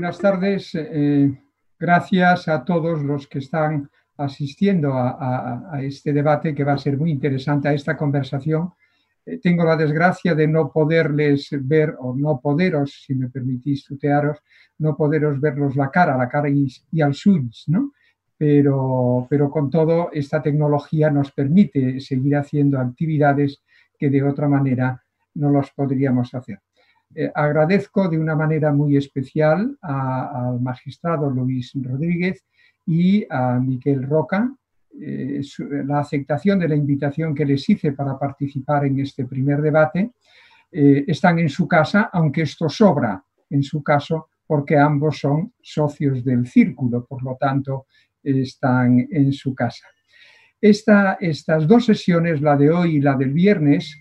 Buenas tardes. Eh, gracias a todos los que están asistiendo a, este debate que va a ser muy interesante, a esta conversación. Eh, tengo la desgracia de no poderles ver o no poderos, si me permitís tutearos, no poderos verlos la cara, la cara y, al suyo, ¿no? Pero, pero con todo, esta tecnología nos permite seguir haciendo actividades que de otra manera no las podríamos hacer. Eh, agradezco de una manera muy especial al magistrado Luis Rodríguez y a Miquel Roca eh, la aceptación de la invitación que les hice para participar en este primer debate. Eh, están en su casa, aunque esto sobra en su caso, porque ambos son socios del círculo, por lo tanto, están en su casa. estas dos sesiones, la de hoy y la del viernes,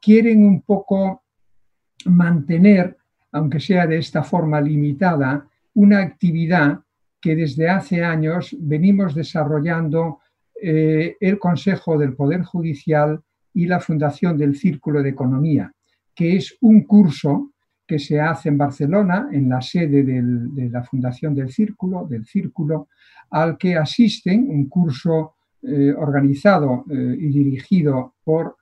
quieren un poco mantener, aunque sea de esta forma limitada, una actividad que desde hace años venimos desarrollando eh, el Consejo del Poder Judicial y la Fundación del Círculo de Economía, que es un curso que se hace en Barcelona, en la sede de la Fundación del Círculo, del Círculo, al que asisten un curso eh, organizado eh, y dirigido por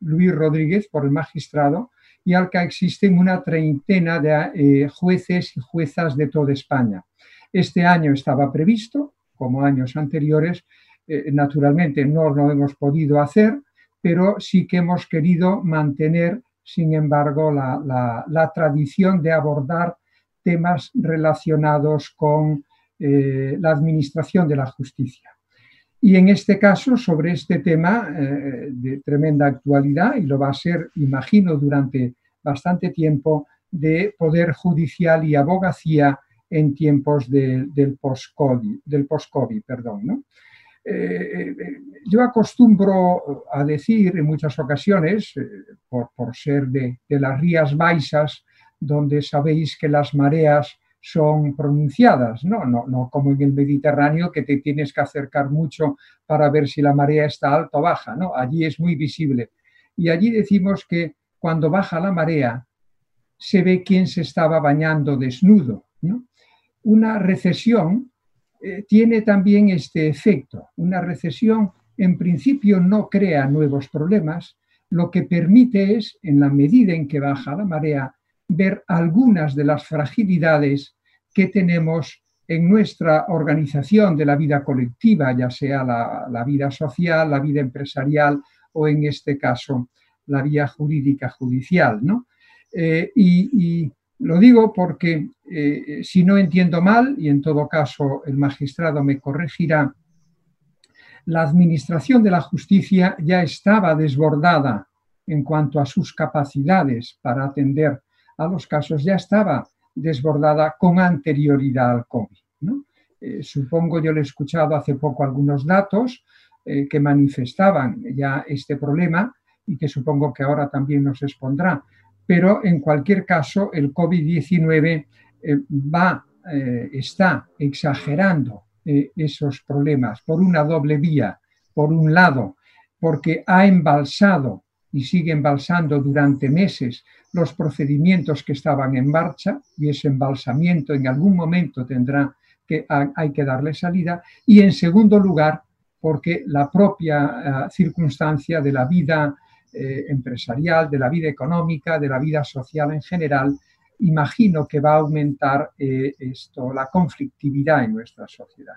Luis Rodríguez, por el magistrado, y al que existen una treintena de eh, jueces y juezas de toda España. Este año estaba previsto, como años anteriores, eh, naturalmente no lo hemos podido hacer, pero sí que hemos querido mantener, sin embargo, la, tradición de abordar temas relacionados con eh, la administración de la justicia. Y en este caso, sobre este tema de tremenda actualidad, y lo va a ser, imagino, durante bastante tiempo, de poder judicial y abogacía en tiempos del post-COVID. Del perdón, eh, eh, yo acostumbro a decir en muchas ocasiones, por, por, ser de, de las Rías Baixas, donde sabéis que las mareas son pronunciadas, ¿no? No, no como en el Mediterráneo que te tienes que acercar mucho para ver si la marea está alta o baja, ¿no? Allí es muy visible. Y allí decimos que cuando baja la marea se ve quién se estaba bañando desnudo, Una recesión eh, tiene también este efecto. Una recesión en principio no crea nuevos problemas, lo que permite es, en la medida en que baja la marea, ver algunas de las fragilidades que tenemos en nuestra organización de la vida colectiva, ya sea la, vida social, la vida empresarial o en este caso la vía jurídica judicial. ¿no? Eh, y, lo digo porque eh, si no entiendo mal, y en todo caso el magistrado me corregirá, la administración de la justicia ya estaba desbordada en cuanto a sus capacidades para atender a los casos ya estaba desbordada con anterioridad al COVID. Eh, supongo, yo le he escuchado hace poco algunos datos que manifestaban ya este problema y que supongo que ahora también nos expondrá. Pero en cualquier caso, el COVID-19 eh, va, está exagerando esos problemas por una doble vía. Por un lado, porque ha embalsado y sigue embalsando durante meses los procedimientos que estaban en marcha y ese embalsamiento en algún momento tendrá que hay que darle salida y en segundo lugar porque la propia eh, circunstancia de la vida eh, empresarial, de la vida económica, de la vida social en general, imagino que va a aumentar eh, esto, la conflictividad en nuestra sociedad.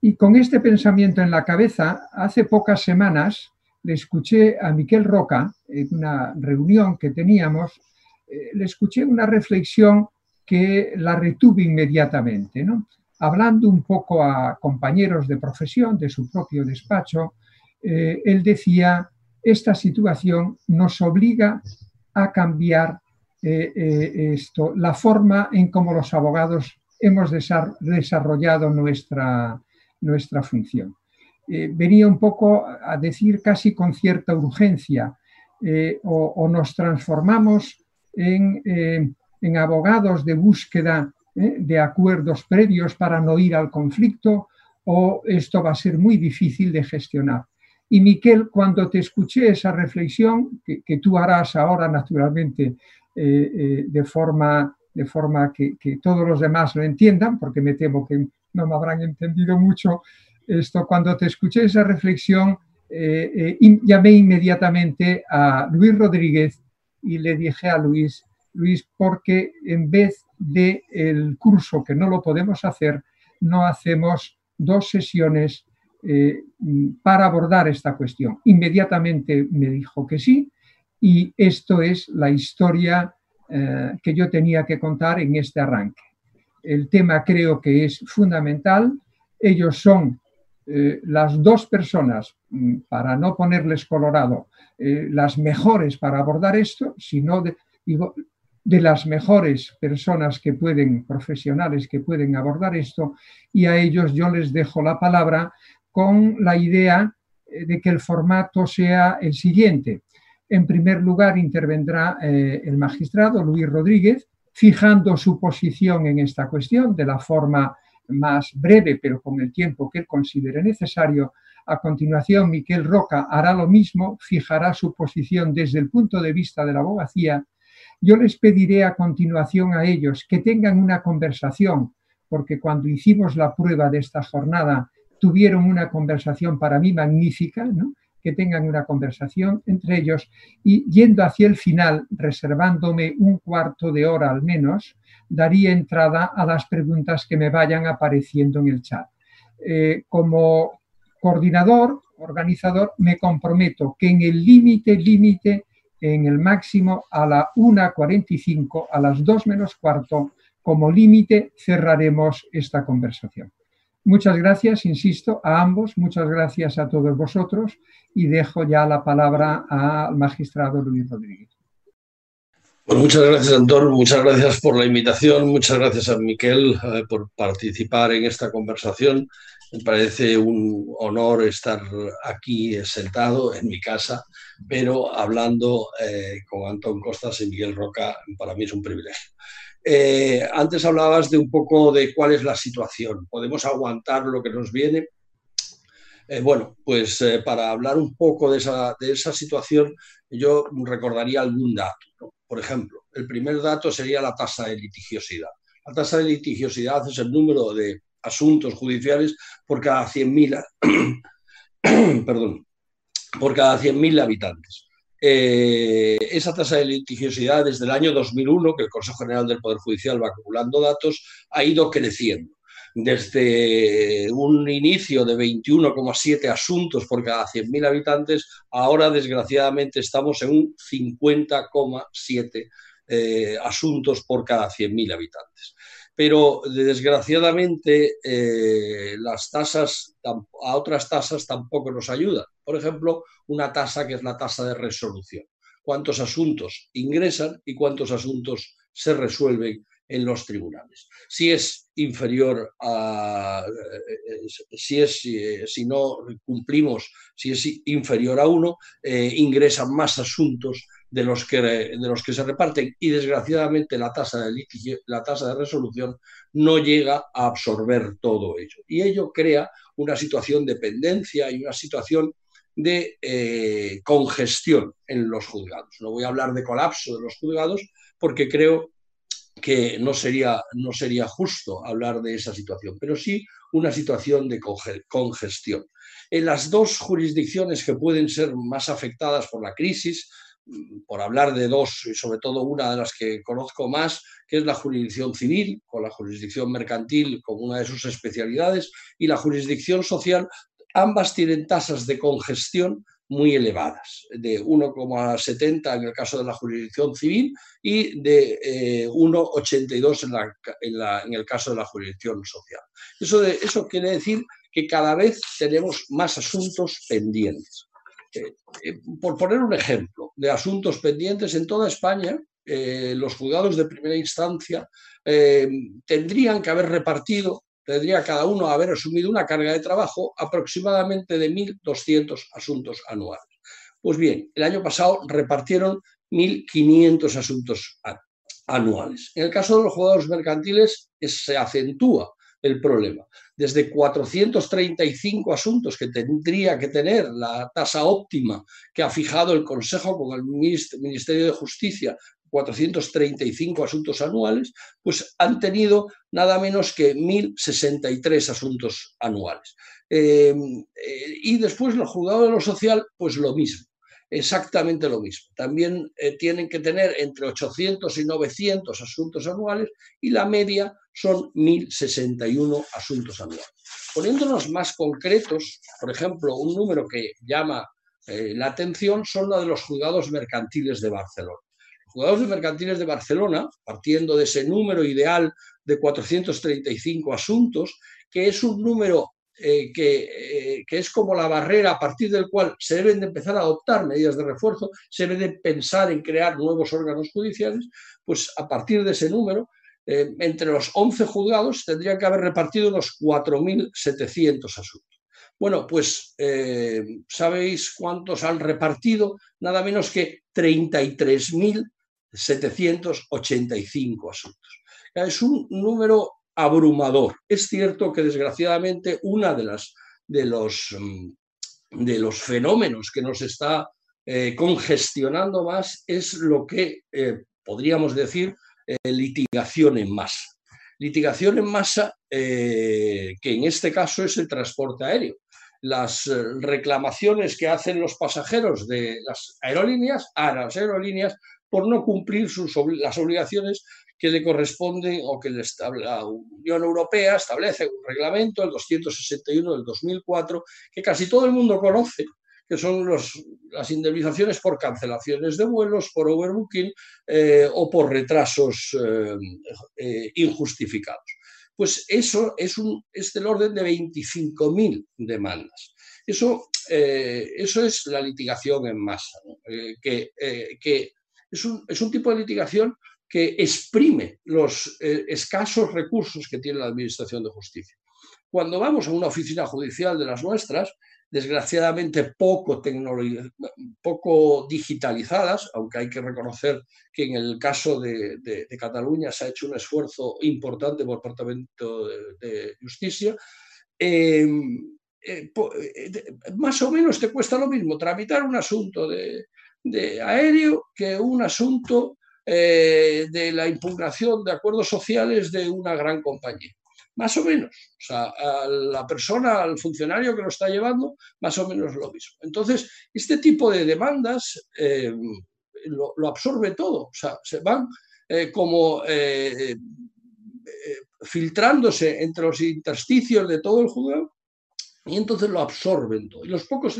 Y con este pensamiento en la cabeza, hace pocas semanas le escuché a Miquel Roca en una reunión que teníamos, eh, le escuché una reflexión que la retuve inmediatamente, ¿no? Hablando un poco a compañeros de profesión de su propio despacho, él decía, esta situación nos obliga a cambiar eh, esto, la forma en cómo los abogados hemos desarrollado nuestra, nuestra función. Eh, venía un poco a decir casi con cierta urgencia, eh, o, nos transformamos en, eh, en abogados de búsqueda de acuerdos previos para no ir al conflicto, o esto va a ser muy difícil de gestionar. Y Miquel, cuando te escuché esa reflexión, que, tú harás ahora naturalmente de forma de forma que, todos los demás lo entiendan, porque me temo que no me habrán entendido mucho esto. Cuando te escuché esa reflexión, eh, eh, llamé inmediatamente a Luis Rodríguez y le dije a Luis, Luis, porque en vez del el curso que no lo podemos hacer, no hacemos dos sesiones eh, para abordar esta cuestión. Inmediatamente me dijo que sí y esto es la historia eh, que yo tenía que contar en este arranque. El tema creo que es fundamental. Ellos son eh, las dos personas, mm, para no ponerles colorado, las mejores para abordar esto, sino de, de las mejores personas que pueden, profesionales que pueden abordar esto, y a ellos yo les dejo la palabra con la idea eh, de que el formato sea el siguiente. En primer lugar, intervendrá eh, el magistrado Luis Rodríguez, fijando su posición en esta cuestión de la forma más breve, pero con el tiempo que él considere necesario. A continuación, Miquel Roca hará lo mismo, fijará su posición desde el punto de vista de la abogacía. Yo les pediré a continuación a ellos que tengan una conversación, porque cuando hicimos la prueba de esta jornada tuvieron una conversación para mí magnífica, que tengan una conversación entre ellos y yendo hacia el final, reservándome un cuarto de hora al menos, daría entrada a las preguntas que me vayan apareciendo en el chat. Eh, como coordinador, organizador, me comprometo que en el límite, límite, en el máximo a la 1.45, a las 2 menos cuarto, como límite cerraremos esta conversación. Muchas gracias, insisto, a ambos, muchas gracias a todos vosotros y dejo ya la palabra al magistrado Luis Rodríguez. Bueno, muchas gracias, Antón, muchas gracias por la invitación, muchas gracias a Miquel eh, por participar en esta conversación. Me parece un honor estar aquí sentado en mi casa, pero hablando eh, con Antón Costas y Miguel Roca, para mí es un privilegio. Eh, antes hablabas de un poco de cuál es la situación. ¿Podemos aguantar lo que nos viene? Eh, bueno, pues eh, para hablar un poco de esa, de esa, situación, yo recordaría algún dato. Por ejemplo, el primer dato sería la tasa de litigiosidad. La tasa de litigiosidad es el número de asuntos judiciales por cada 100.000 perdón, por cada 100.000 habitantes. Eh, esa tasa de litigiosidad desde el año 2001, que el Consejo General del Poder Judicial va acumulando datos, ha ido creciendo. Desde un inicio de 21,7 asuntos por cada 100.000 habitantes, ahora desgraciadamente estamos en un 50,7 eh, asuntos por cada 100.000 habitantes pero desgraciadamente eh, las tasas a otras tasas tampoco nos ayudan. Por ejemplo, una tasa que es la tasa de resolución. Cuántos asuntos ingresan y cuántos asuntos se resuelven en los tribunales. Si es inferior a, eh, si, es, eh, si no cumplimos, si es inferior a uno, ingresan más asuntos de los que, de los que se reparten y desgraciadamente la tasa, de la tasa de resolución no llega a absorber todo ello. Y ello crea una situación de dependencia y una situación de eh, congestión en los juzgados. No voy a hablar de colapso de los juzgados porque creo que no sería, no sería justo hablar de esa situación, pero sí una situación de congestión. En las dos jurisdicciones que pueden ser más afectadas por la crisis, por hablar de dos, y sobre todo una de las que conozco más, que es la jurisdicción civil, con la jurisdicción mercantil como una de sus especialidades, y la jurisdicción social, ambas tienen tasas de congestión muy elevadas, de 1,70 en el caso de la jurisdicción civil y de 1,82 eh, en, en, el caso de la jurisdicción social. Eso quiere decir que cada vez tenemos más asuntos pendientes. Eh, eh, por poner un ejemplo de asuntos pendientes, en toda España eh, los juzgados de primera instancia tendrían que haber repartido, tendría cada uno haber asumido una carga de trabajo aproximadamente de 1.200 asuntos anuales. Pues bien, el año pasado repartieron 1.500 asuntos anuales. En el caso de los juzgados mercantiles se acentúa el problema. Desde 435 asuntos que tendría que tener la tasa óptima que ha fijado el Consejo con el Ministerio de Justicia 435 asuntos anuales, pues han tenido nada menos que 1.063 asuntos anuales. Eh, eh, y después los juzgados de lo social, pues lo mismo exactamente lo mismo. También eh, tienen que tener entre 800 y 900 asuntos anuales y la media son 1.061 asuntos anuales. Poniéndonos más concretos, por ejemplo, un número que llama eh, la atención son los de los juzgados mercantiles de Barcelona. Los juzgados mercantiles de Barcelona, partiendo de ese número ideal de 435 asuntos, que es un número eh, que, que, es como la barrera a partir del cual se deben de empezar a adoptar medidas de refuerzo, se debe de pensar en crear nuevos órganos judiciales, pues a partir de ese número eh, entre los 11 juzgados tendrían que haber repartido unos 4.700 asuntos. Bueno, pues eh, ¿sabéis cuántos han repartido? Nada menos que 33.785 asuntos. Es un número abrumador. Es cierto que desgraciadamente una de las de los, mm, de los fenómenos que nos está eh, congestionando más es lo que podríamos decir eh, litigación en masa. Litigación en masa, eh, que en este caso es el transporte aéreo. Las eh, reclamaciones que hacen los pasajeros de las aerolíneas a las aerolíneas por no cumplir sus, las obligaciones que le corresponden o que la Unión Europea establece un reglamento, el 261 del 2004, que casi todo el mundo conoce, que son las indemnizaciones por cancelaciones de vuelos, por overbooking eh, o por retrasos eh, eh, injustificados. Pues eso es, un, es del orden de 25.000 demandas. Eso, eso es la litigación en masa, que, es un tipo de litigación que exprime los escasos recursos que tiene la Administración de Justicia. Cuando vamos a una oficina judicial de las nuestras, desgraciadamente poco, poco digitalizadas, aunque hay que reconocer que en el caso de, Cataluña se ha hecho un esfuerzo importante por el Departamento de, Justicia. Em, eh, eh, más o menos te cuesta lo mismo tramitar un asunto de, aéreo que un asunto eh, de la impugnación de acuerdos sociales de una gran compañía. Más o menos. O sea, a la persona, al funcionario que lo está llevando, más o menos lo mismo. Entonces, este tipo de demandas eh, lo, absorbe todo. O sea, se van eh, como filtrándose entre los intersticios de todo el juzgado y entonces lo absorben todo. Y los pocos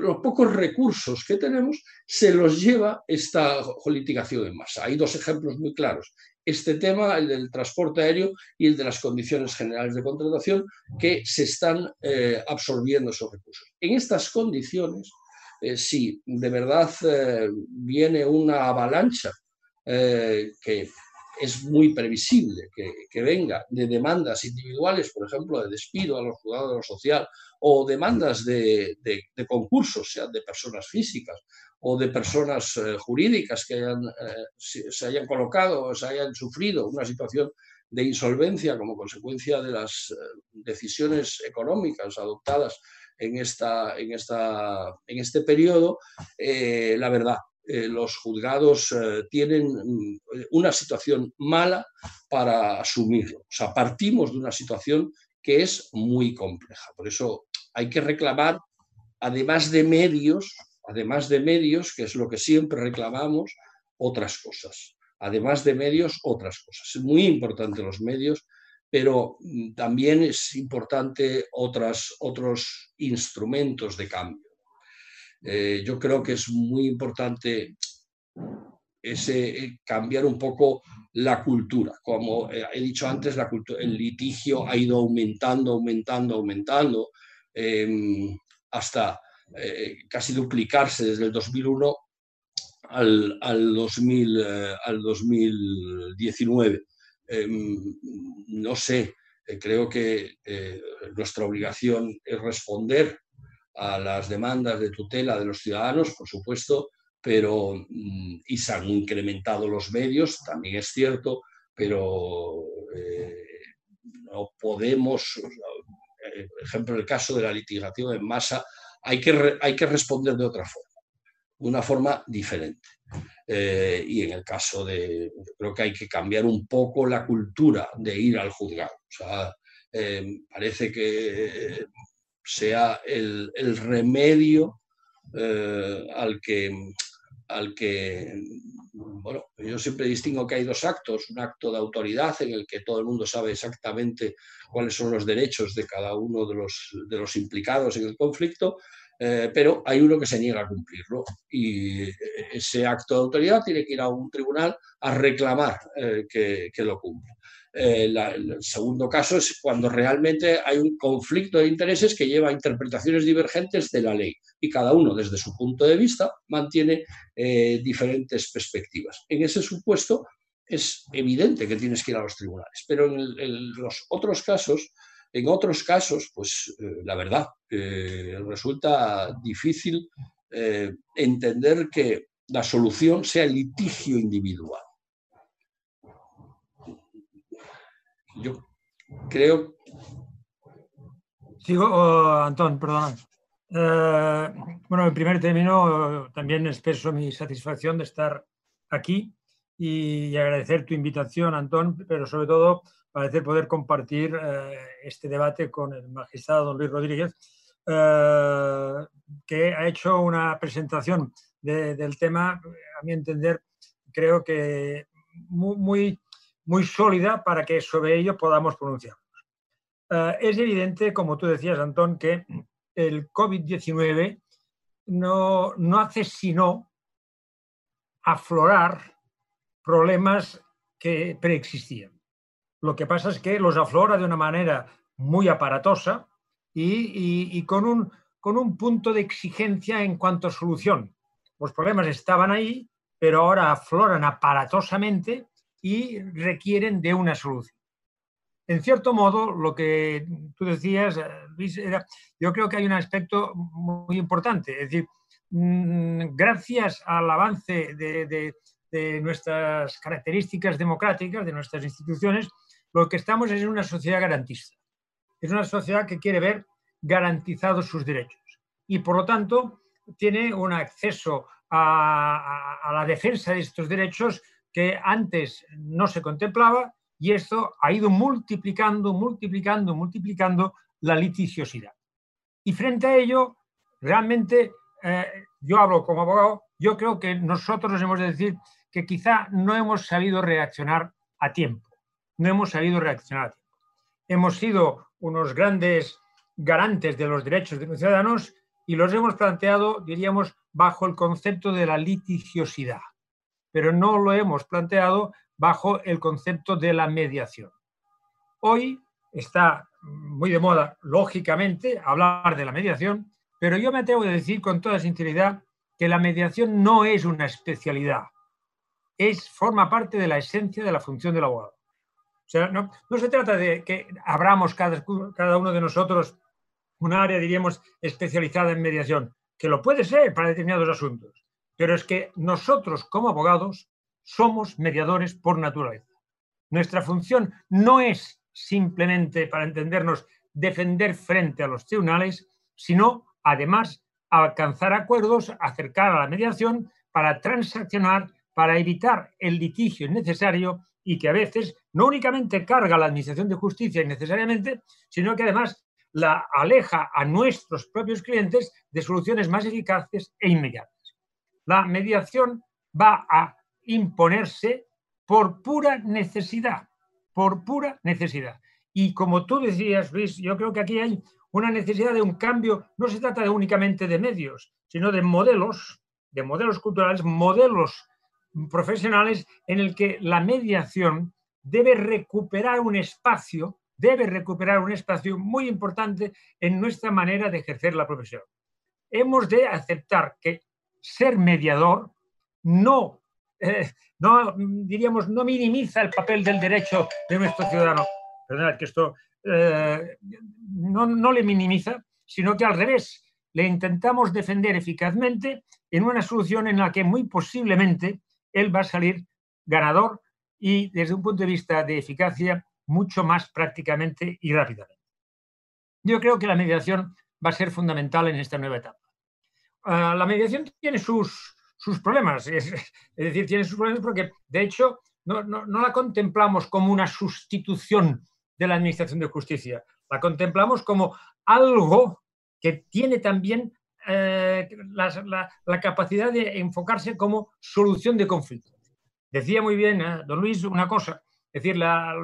los pocos recursos que tenemos se los lleva esta litigación en masa. Hay dos ejemplos muy claros. Este tema, el del transporte aéreo y el de las condiciones generales de contratación, que se están eh, absorbiendo esos recursos. En estas condiciones, eh, si de verdad eh, viene una avalancha que es muy previsible que, venga de demandas individuales, por ejemplo, de despido a los jugadores de lo social, o demandas de, concursos, sean de personas físicas o de personas eh, jurídicas que hayan, eh, se hayan colocado o se hayan sufrido una situación de insolvencia como consecuencia de las eh, decisiones económicas adoptadas en, esta, en, esta, en este periodo, la verdad, eh, los juzgados eh, tienen mm, una situación mala para asumirlo. O sea, partimos de una situación que es muy compleja. Por eso hay que reclamar, además de medios, además de medios, que es lo que siempre reclamamos, otras cosas. Además de medios, otras cosas. Es muy importante los medios, pero mm, también es importante otras, otros instrumentos de cambio. Eh, yo creo que es muy importante ese, eh, cambiar un poco la cultura. Como eh, he dicho antes, la el litigio ha ido aumentando, aumentando, aumentando, em, hasta casi duplicarse desde el 2001 al, al, 2000, al 2019. Em, no sé, creo que nuestra obligación es responder a las demandas de tutela de los ciudadanos, por supuesto, pero mm, y se han incrementado los medios, también es cierto, pero eh, no podemos, eh, por ejemplo, en el caso de la litigación en masa, hay que, hay que responder de otra forma, una forma diferente. Eh, y en el caso de, creo que hay que cambiar un poco la cultura de ir al juzgado. Eh, parece que sea el, remedio eh, al que al que, bueno, yo siempre distingo que hay dos actos, un acto de autoridad en el que todo el mundo sabe exactamente cuáles son los derechos de cada uno de los, de los implicados en el conflicto, eh, pero hay uno que se niega a cumplirlo y ese acto de autoridad tiene que ir a un tribunal a reclamar eh, que, que, lo cumpla. Eh, el segundo caso es cuando realmente hay un conflicto de intereses que lleva a interpretaciones divergentes de la ley y cada uno desde su punto de vista mantiene eh, diferentes perspectivas. En ese supuesto es evidente que tienes que ir a los tribunales, pero en, los otros casos, en otros casos, pues eh, la verdad, resulta difícil entender que la solución sea litigio individual. Yo creo... Sigo, oh, Antón, perdona. Eh, bueno, en primer término, también expreso mi satisfacción de estar aquí y, agradecer tu invitación, Antón, pero sobre todo agradecer poder compartir eh, este debate con el magistrado don Luis Rodríguez, eh, que ha hecho una presentación del tema, a mi entender, creo que muy, muy muy sólida para que sobre ello podamos pronunciarnos. Eh, es evidente, como tú decías, Antón, que el COVID-19 no, no hace sino aflorar problemas que preexistían. Lo que pasa es que los aflora de una manera muy aparatosa y, y, con, un, con un punto de exigencia en cuanto a solución. Los problemas estaban ahí, pero ahora afloran aparatosamente y requieren de una solución. En cierto modo, lo que tú decías, eh, Luis, yo creo que hay un aspecto muy importante. Es decir, mm, gracias al avance de, nuestras características democráticas, de nuestras instituciones, lo que estamos es en una sociedad garantista. Es una sociedad que quiere ver garantizados sus derechos y, por lo tanto, tiene un acceso a la defensa de estos derechos que antes no se contemplaba y esto ha ido multiplicando, multiplicando, multiplicando la litigiosidad. Y frente a ello, realmente, eh, yo hablo como abogado, yo creo que nosotros hemos de decir que quizá no hemos sabido reaccionar a tiempo, no hemos sabido reaccionar a tiempo. Hemos sido unos grandes garantes de los derechos de los ciudadanos y los hemos planteado, diríamos, bajo el concepto de la litigiosidad pero no lo hemos planteado bajo el concepto de la mediación. Hoy está muy de moda, lógicamente, hablar de la mediación, pero yo me atrevo a decir con toda sinceridad que la mediación no es una especialidad, es, forma parte de la esencia de la función del abogado. O sea, no, se trata de que abramos cada, cada uno de nosotros un área, diríamos, especializada en mediación, que lo puede ser para determinados asuntos, pero es que nosotros como abogados somos mediadores por naturaleza. Nuestra función no es simplemente, para entendernos, defender frente a los tribunales, sino además alcanzar acuerdos, acercar a la mediación para transaccionar, para evitar el litigio innecesario y que a veces no únicamente carga la Administración de Justicia innecesariamente, sino que además la aleja a nuestros propios clientes de soluciones más eficaces e inmediatas la mediación va a imponerse por pura necesidad, por pura necesidad. Y como tú decías, Luis, yo creo que aquí hay una necesidad de un cambio, no se trata de únicamente de medios, sino de modelos, de modelos culturales, modelos profesionales en el que la mediación debe recuperar un espacio, debe recuperar un espacio muy importante en nuestra manera de ejercer la profesión. Hemos de aceptar que ser mediador no, eh, no, diríamos, no minimiza el papel del derecho de nuestro ciudadano. Perdón, que esto eh, no, no le minimiza, sino que al revés, le intentamos defender eficazmente en una solución en la que muy posiblemente él va a salir ganador y desde un punto de vista de eficacia mucho más prácticamente y rápidamente. Yo creo que la mediación va a ser fundamental en esta nueva etapa. Ah, la mediación tiene sus, problemas. Es, decir, tiene sus problemas porque, de hecho, no, la contemplamos como una sustitución de la Administración de Justicia, la contemplamos como algo que tiene también eh, la, capacidad de enfocarse como solución de conflictos. Decía muy bien eh, don Luis una cosa, es decir, la,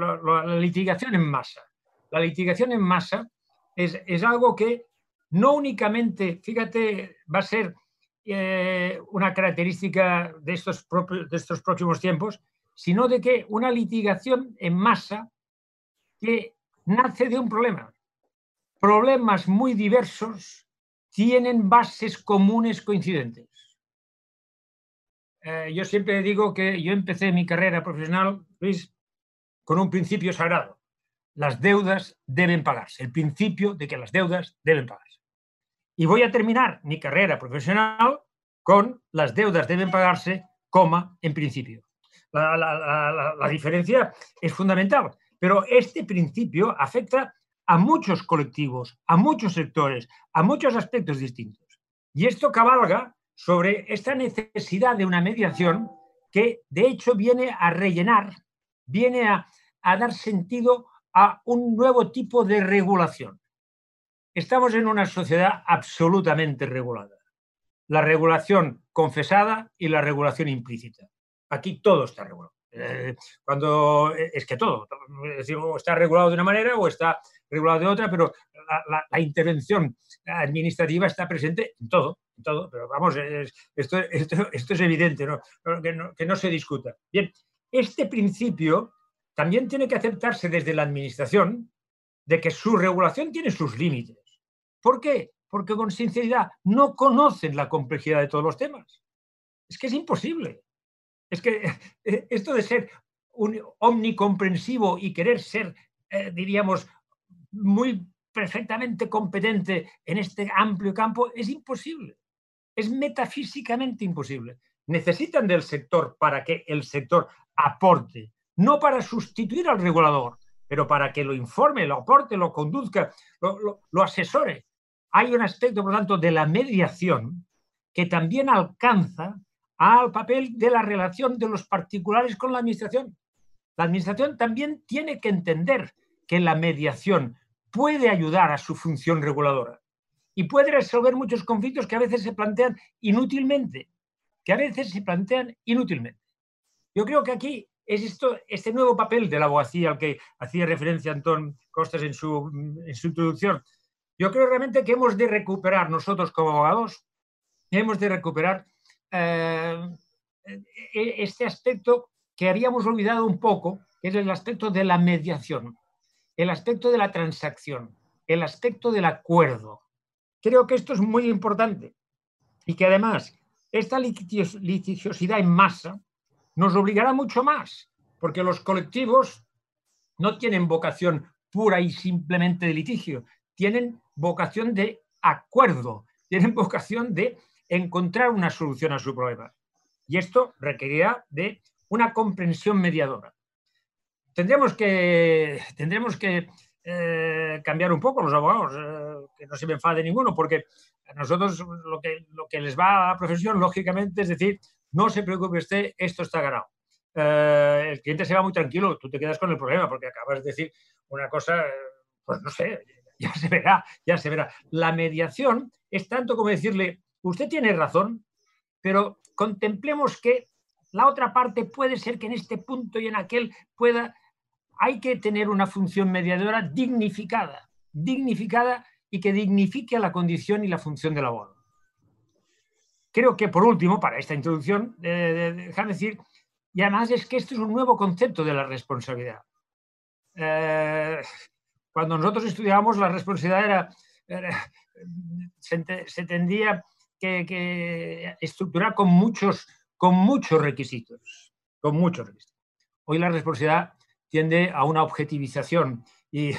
litigación en masa. La litigación en masa es algo que no únicamente, fíjate, va a ser eh, una característica de estos, próximos tiempos, sino de que una litigación en masa que nace de un problema. Problemas muy diversos tienen bases comunes coincidentes. Eh, yo siempre digo que yo empecé mi carrera profesional, Luis, con un principio sagrado. Las deudas deben pagarse. El principio de que las deudas deben pagarse. Y voy a terminar mi carrera profesional con las deudas deben pagarse, coma, en principio. La, diferencia es fundamental, pero este principio afecta a muchos colectivos, a muchos sectores, a muchos aspectos distintos. Y esto cabalga sobre esta necesidad de una mediación que de hecho viene a rellenar, viene a, a dar sentido a un nuevo tipo de regulación. Estamos en una sociedad absolutamente regulada. La regulación confesada y la regulación implícita. Aquí todo está regulado. Eh, cuando eh, es que todo, está regulado de una manera o está regulado de otra, pero la, intervención administrativa está presente en todo, en todo. Pero vamos, esto, es evidente, ¿no? que no se discuta. Bien, este principio también tiene que aceptarse desde la administración de que su regulación tiene sus límites. ¿Por qué? Porque con sinceridad no conocen la complejidad de todos los temas. Es que es imposible. Es que eh, esto de ser omnicomprensivo y querer ser, eh, diríamos, muy perfectamente competente en este amplio campo es imposible. Es metafísicamente imposible. Necesitan del sector para que el sector aporte, no para sustituir al regulador, pero para que lo informe, lo aporte, lo conduzca, lo asesore hay un aspecto, por lo tanto, de la mediación que también alcanza al papel de la relación de los particulares con la administración. La administración también tiene que entender que la mediación puede ayudar a su función reguladora y puede resolver muchos conflictos que a veces se plantean inútilmente, que a veces se plantean inútilmente. Yo creo que aquí es este nuevo papel de la abogacía al que hacía referencia Antón Costas en su introducción, yo creo realmente que hemos de recuperar nosotros como abogados, hemos de recuperar eh, e-, este aspecto que habíamos olvidado un poco, que es el aspecto de la mediación, el aspecto de la transacción, el aspecto del acuerdo. Creo que esto es muy importante y que además esta litigiosidad en masa nos obligará mucho más, porque los colectivos no tienen vocación pura y simplemente de litigio, tienen vocación de acuerdo, tienen vocación de encontrar una solución a su problema. Y esto requerirá de una comprensión mediadora. Tendremos que, tendremos que eh, cambiar un poco los abogados, eh, que no se me enfade ninguno, porque a nosotros lo que, lo que les va a la profesión, lógicamente, es decir, no se preocupe usted, esto está ganado. Eh, el cliente se va muy tranquilo, tú te quedas con el problema, porque acabas de decir una cosa, pues no sé, ya se verá, ya se verá. La mediación es tanto como decirle, usted tiene razón, pero contemplemos que la otra parte puede ser que en este punto y en aquel pueda, hay que tener una función mediadora dignificada, dignificada y que dignifique a la condición y la función del abogado. Creo que por último, para esta introducción, eh, decir, y además es que esto es un nuevo concepto de la responsabilidad. Eh, cuando nosotros estudiábamos, la responsabilidad era, se, tendía que, estructurar con muchos, con muchos requisitos, con muchos Hoy la responsabilidad tiende a una objetivización y,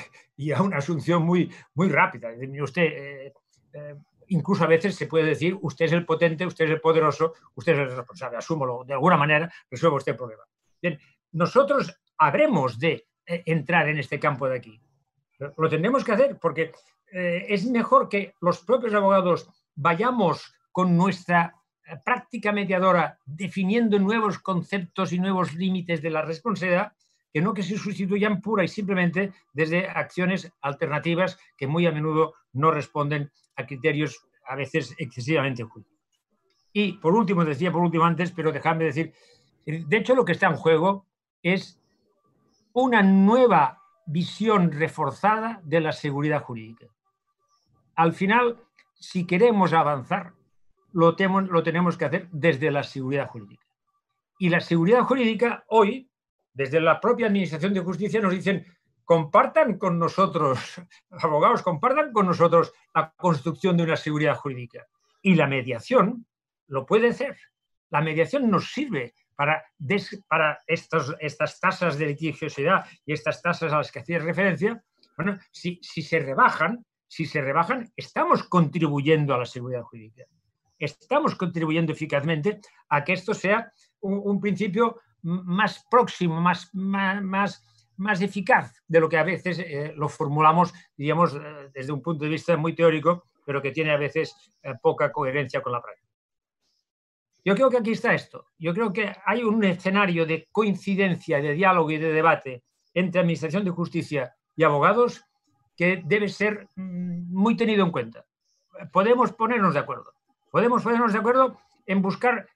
a una asunción muy, rápida. Usted, eh, eh, incluso a veces se puede decir, usted es el potente, usted es el poderoso, usted es el responsable, asúmolo, de alguna manera resuelva usted el problema. Nosotros habremos de eh, entrar en este campo de aquí. Lo tendremos que hacer porque eh, es mejor que los propios abogados vayamos con nuestra práctica mediadora definiendo nuevos conceptos y nuevos límites de la responsabilidad que no que se sustituyan pura y simplemente desde acciones alternativas que muy a menudo no responden a criterios a veces excesivamente jurídicos. Y por último, decía por último antes, pero dejadme decir, de hecho lo que está en juego es una nueva visión reforzada de la seguridad jurídica. Al final, si queremos avanzar, lo, lo tenemos que hacer desde la seguridad jurídica. Y la seguridad jurídica hoy desde la propia Administración de Justicia nos dicen, compartan con nosotros, abogados, compartan con nosotros la construcción de una seguridad jurídica. Y la mediación lo puede hacer. La mediación nos sirve para, para estos, estas tasas de litigiosidad y estas tasas a las que hacía referencia. Bueno, si, si se rebajan, si se rebajan, estamos contribuyendo a la seguridad jurídica. Estamos contribuyendo eficazmente a que esto sea un, un principio más próximo, más, más, más, eficaz de lo que a veces eh, lo formulamos, digamos, eh, desde un punto de vista muy teórico, pero que tiene a veces eh, poca coherencia con la práctica. Yo creo que aquí está esto. Yo creo que hay un escenario de coincidencia, de diálogo y de debate entre Administración de Justicia y abogados que debe ser mm, muy tenido en cuenta. Podemos ponernos de acuerdo. Podemos ponernos de acuerdo en buscar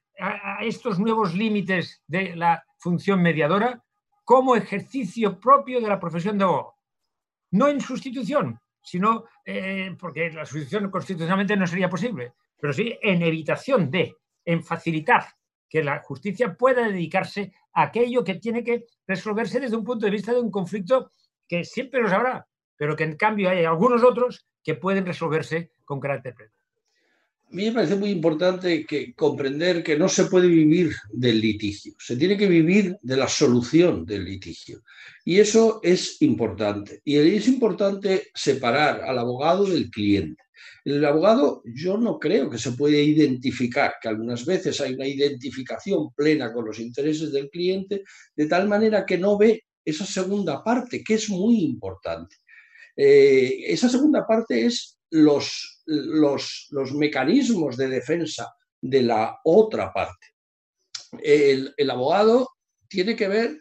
estos nuevos límites de la función mediadora como ejercicio propio de la profesión de abogado. No en sustitución, sino eh, porque la sustitución constitucionalmente no sería posible, pero sí en evitación de, en facilitar que la justicia pueda dedicarse a aquello que tiene que resolverse desde un punto de vista de un conflicto que siempre los habrá, pero que en cambio hay algunos otros que pueden resolverse con carácter pleno. A mí me parece muy importante que comprender que no se puede vivir del litigio, se tiene que vivir de la solución del litigio. Y eso es importante. Y es importante separar al abogado del cliente. El abogado yo no creo que se puede identificar, que algunas veces hay una identificación plena con los intereses del cliente, de tal manera que no ve esa segunda parte, que es muy importante. Eh, esa segunda parte es los, los, mecanismos de defensa de la otra parte. El, el abogado tiene que ver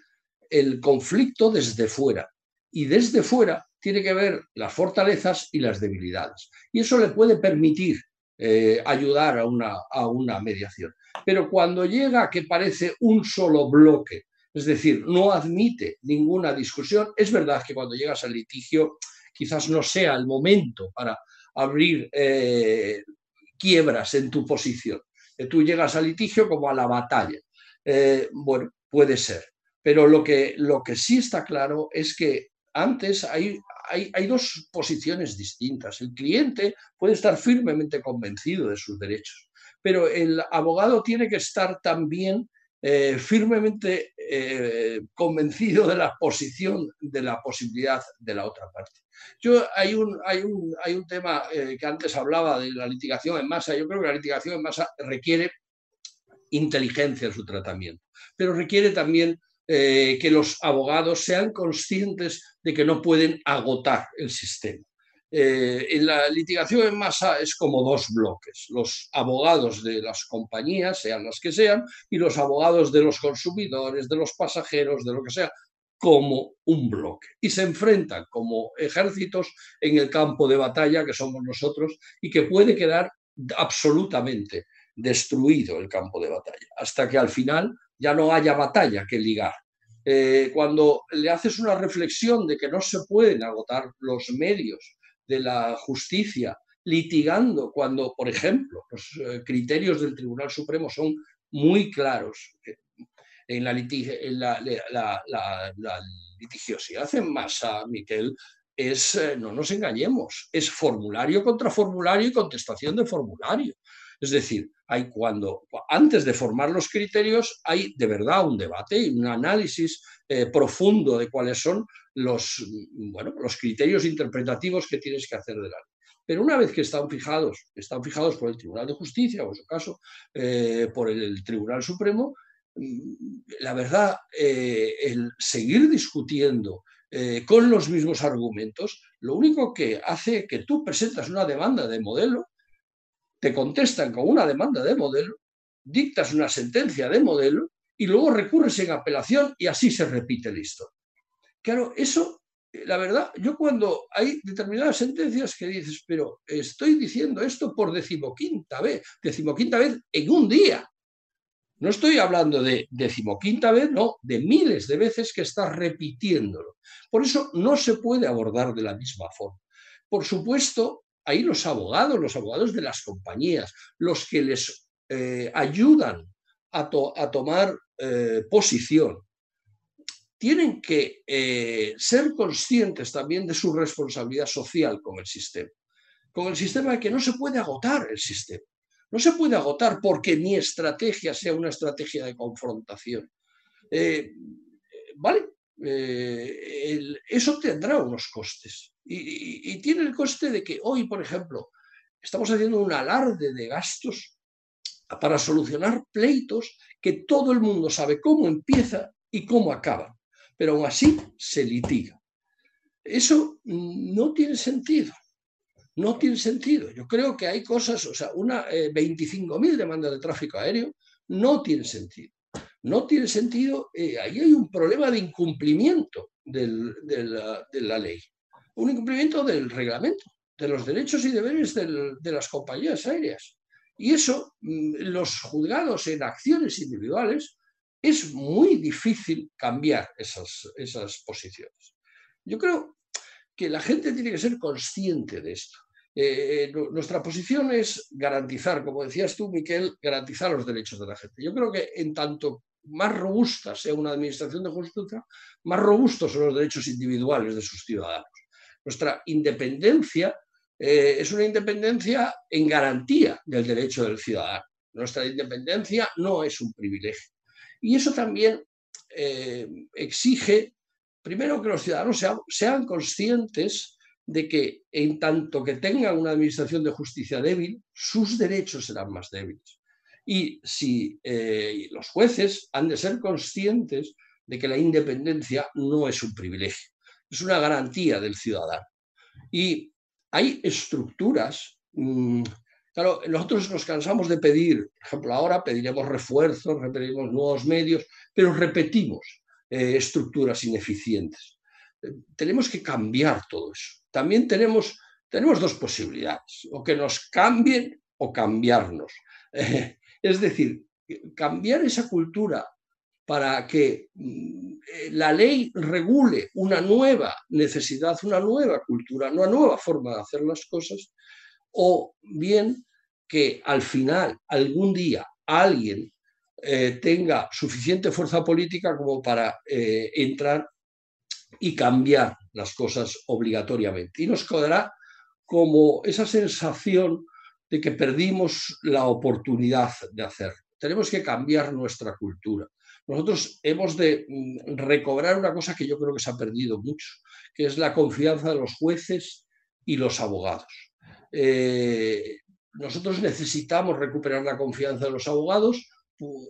el conflicto desde fuera y desde fuera tiene que ver las fortalezas y las debilidades. Y eso le puede permitir eh, ayudar a una, a una mediación. Pero cuando llega que parece un solo bloque, es decir, no admite ninguna discusión, es verdad que cuando llegas al litigio quizás no sea el momento para abrir eh, quiebras en tu posición. Que tú llegas al litigio como a la batalla. Eh, bueno, puede ser. Pero lo que, lo que sí está claro es que antes hay, hay, dos posiciones distintas. El cliente puede estar firmemente convencido de sus derechos, pero el abogado tiene que estar también eh, firmemente eh, convencido de la posición, de la posibilidad de la otra parte. Yo, hay, un, hay, un, hay un tema eh, que antes hablaba de la litigación en masa. Yo creo que la litigación en masa requiere inteligencia en su tratamiento, pero requiere también que los abogados sean conscientes de que no pueden agotar el sistema. Eh, en la litigación en masa es como dos bloques, los abogados de las compañías, sean las que sean, y los abogados de los consumidores, de los pasajeros, de lo que sea, como un bloque. Y se enfrentan como ejércitos en el campo de batalla que somos nosotros y que puede quedar absolutamente destruido el campo de batalla, hasta que al final ya no haya batalla que ligar. Eh, cuando le haces una reflexión de que no se pueden agotar los medios de la justicia litigando cuando, por ejemplo, los eh, criterios del Tribunal Supremo son muy claros. En la, en la, litigiosidad en masa, Miquel, es, eh, no nos engañemos, es formulario contra formulario y contestación de formulario. Es decir, hay cuando, antes de formar los criterios, hay de verdad un debate y un análisis eh, profundo de cuáles son los, bueno, los criterios interpretativos que tienes que hacer de la. Pero una vez que están fijados, están fijados por el Tribunal de Justicia, o en su caso, eh, por el, Tribunal Supremo, mm, la verdad, eh, el seguir discutiendo con los mismos argumentos, lo único que hace que tú presentas una demanda de modelo te contestan con una demanda de modelo dictas una sentencia de modelo y luego recurres en apelación y así se repite la historia. Claro, eso, la verdad, yo cuando hay determinadas sentencias que dices, pero estoy diciendo esto por decimoquinta vez, decimoquinta vez en un día. No estoy hablando de decimoquinta vez, no, de miles de veces que estás repitiéndolo. Por eso no se puede abordar de la misma forma. Por supuesto, ahí los abogados, los abogados de las compañías, los que les eh, ayudan a, tomar eh, posición, tienen que eh, ser conscientes también de su responsabilidad social con el sistema. Con el sistema que no se puede agotar el sistema. No se puede agotar porque mi estrategia sea una estrategia de confrontación. ¿Vale? eso tendrá unos costes. Y, tiene el coste de que hoy, por ejemplo, estamos haciendo un alarde de gastos para solucionar pleitos que todo el mundo sabe cómo empieza y cómo acaba, pero aún así se litiga. Eso no tiene sentido. No tiene sentido. Yo creo que hay cosas, o sea, una 25.000 eh, demandas de tráfico aéreo no tiene sentido. No tiene sentido, eh, ahí hay un problema de incumplimiento de, la, ley, un incumplimiento del reglamento, de los derechos y deberes de las compañías aéreas. Y eso, mm, los juzgados en acciones individuales, es muy difícil cambiar esas, esas posiciones. Yo creo que la gente tiene que ser consciente de esto. Eh, nuestra posición es garantizar, como decías tú, Miquel, garantizar los derechos de la gente. Yo creo que en tanto más robusta sea una administración de justicia, más robustos son los derechos individuales de sus ciudadanos. Nuestra independencia eh, es una independencia en garantía del derecho del ciudadano. Nuestra independencia no es un privilegio. Y eso también eh, exige, primero, que los ciudadanos sean, conscientes de que en tanto que tengan una administración de justicia débil, sus derechos serán más débiles. Y si eh, los jueces han de ser conscientes de que la independencia no es un privilegio, es una garantía del ciudadano. Y hay estructuras. Mm, claro, nosotros nos cansamos de pedir, por ejemplo, ahora pediremos refuerzos, pediremos nuevos medios, pero repetimos eh, estructuras ineficientes. Eh, tenemos que cambiar todo eso. También tenemos, tenemos dos posibilidades, o que nos cambien o cambiarnos. es decir, cambiar esa cultura para que mm, eh, la ley regule una nueva necesidad, una nueva cultura, una nueva forma de hacer las cosas, o bien que al final, algún día, alguien eh, tenga suficiente fuerza política como para eh, entrar y cambiar las cosas obligatoriamente. Y nos quedará como esa sensación de que perdimos la oportunidad de hacerlo. Tenemos que cambiar nuestra cultura nosotros hemos de mm, recobrar una cosa que yo creo que se ha perdido mucho, que es la confianza de los jueces y los abogados. Eh, nosotros necesitamos recuperar la confianza de los abogados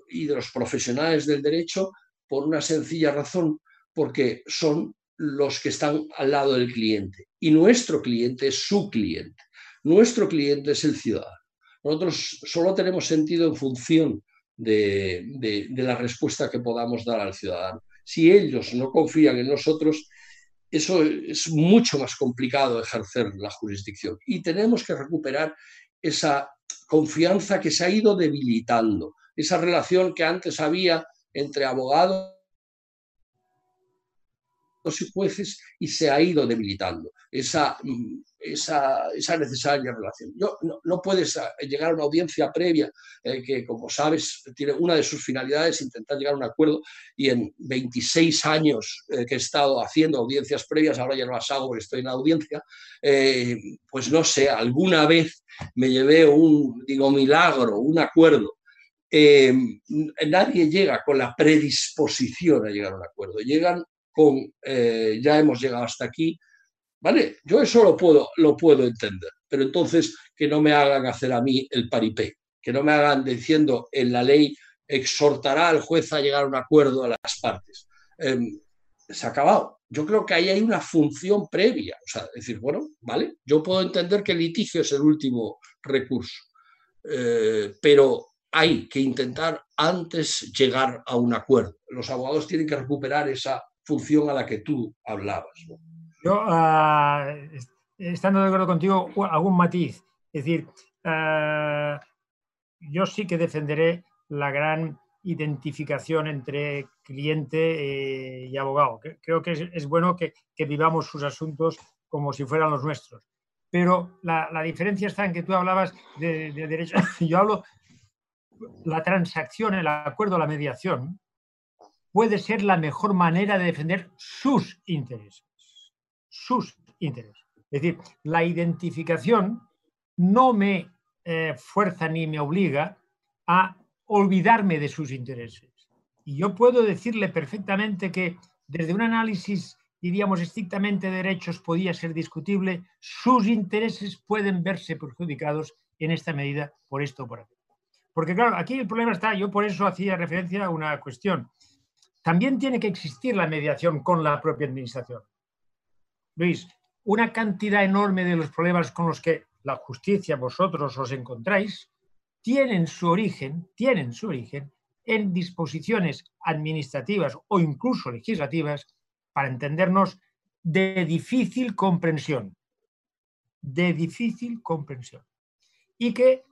y de los profesionales del derecho por una sencilla razón, porque son los que están al lado del cliente y nuestro cliente es su cliente. Nuestro cliente es el ciudadano. Nosotros solo tenemos sentido en función de, la respuesta que podamos dar al ciudadano. Si ellos no confían en nosotros, eso es mucho más complicado ejercer la jurisdicción. Y tenemos que recuperar esa confianza que se ha ido debilitando, esa relación que antes había entre abogados y jueces y se ha ido debilitando. Esa mm, esa, esa necesaria relación. Yo, no, puedes llegar a una audiencia previa eh, que, como sabes, tiene una de sus finalidades intentar llegar a un acuerdo y en 26 años eh, que he estado haciendo audiencias previas, ahora ya no las hago porque estoy en la audiencia, eh, pues no sé, alguna vez me llevé un, digo, milagro, un acuerdo. nadie llega con la predisposición a llegar a un acuerdo, llegan con, ya hemos llegado hasta aquí, ¿Vale? Yo eso lo puedo, lo puedo entender, pero entonces que no me hagan hacer a mí el paripé, que no me hagan diciendo en la ley exhortará al juez a llegar a un acuerdo a las partes. Em, se ha acabado. Yo creo que ahí hay una función previa. O sea, decir, bueno, vale, yo puedo entender que el litigio es el último recurso, eh, pero hay que intentar antes llegar a un acuerdo. Los abogados tienen que recuperar esa función a la que tú hablabas. Yo, ah, estando de acuerdo contigo, algún matiz. Es decir, ah, yo sí que defenderé la gran identificación entre cliente eh, y abogado. Creo que es, bueno que, vivamos sus asuntos como si fueran los nuestros. Pero la, diferencia está en que tú hablabas de, de derecho. Yo hablo la transacción, el acuerdo, la mediación, puede ser la mejor manera de defender sus intereses. Sus intereses. Es decir, la identificación no me eh, fuerza ni me obliga a olvidarme de sus intereses. Y yo puedo decirle perfectamente que desde un análisis, diríamos, estrictamente de derechos podía ser discutible, sus intereses pueden verse perjudicados en esta medida por esto o por aquello. Porque claro, aquí el problema está, yo por eso hacía referencia a una cuestión. También tiene que existir la mediación con la propia administración. Luis, una cantidad enorme de los problemas con los que la justicia vosotros os encontráis tienen su origen, tienen su origen en disposiciones administrativas o incluso legislativas, para entendernos, de difícil comprensión. De difícil comprensión. Y que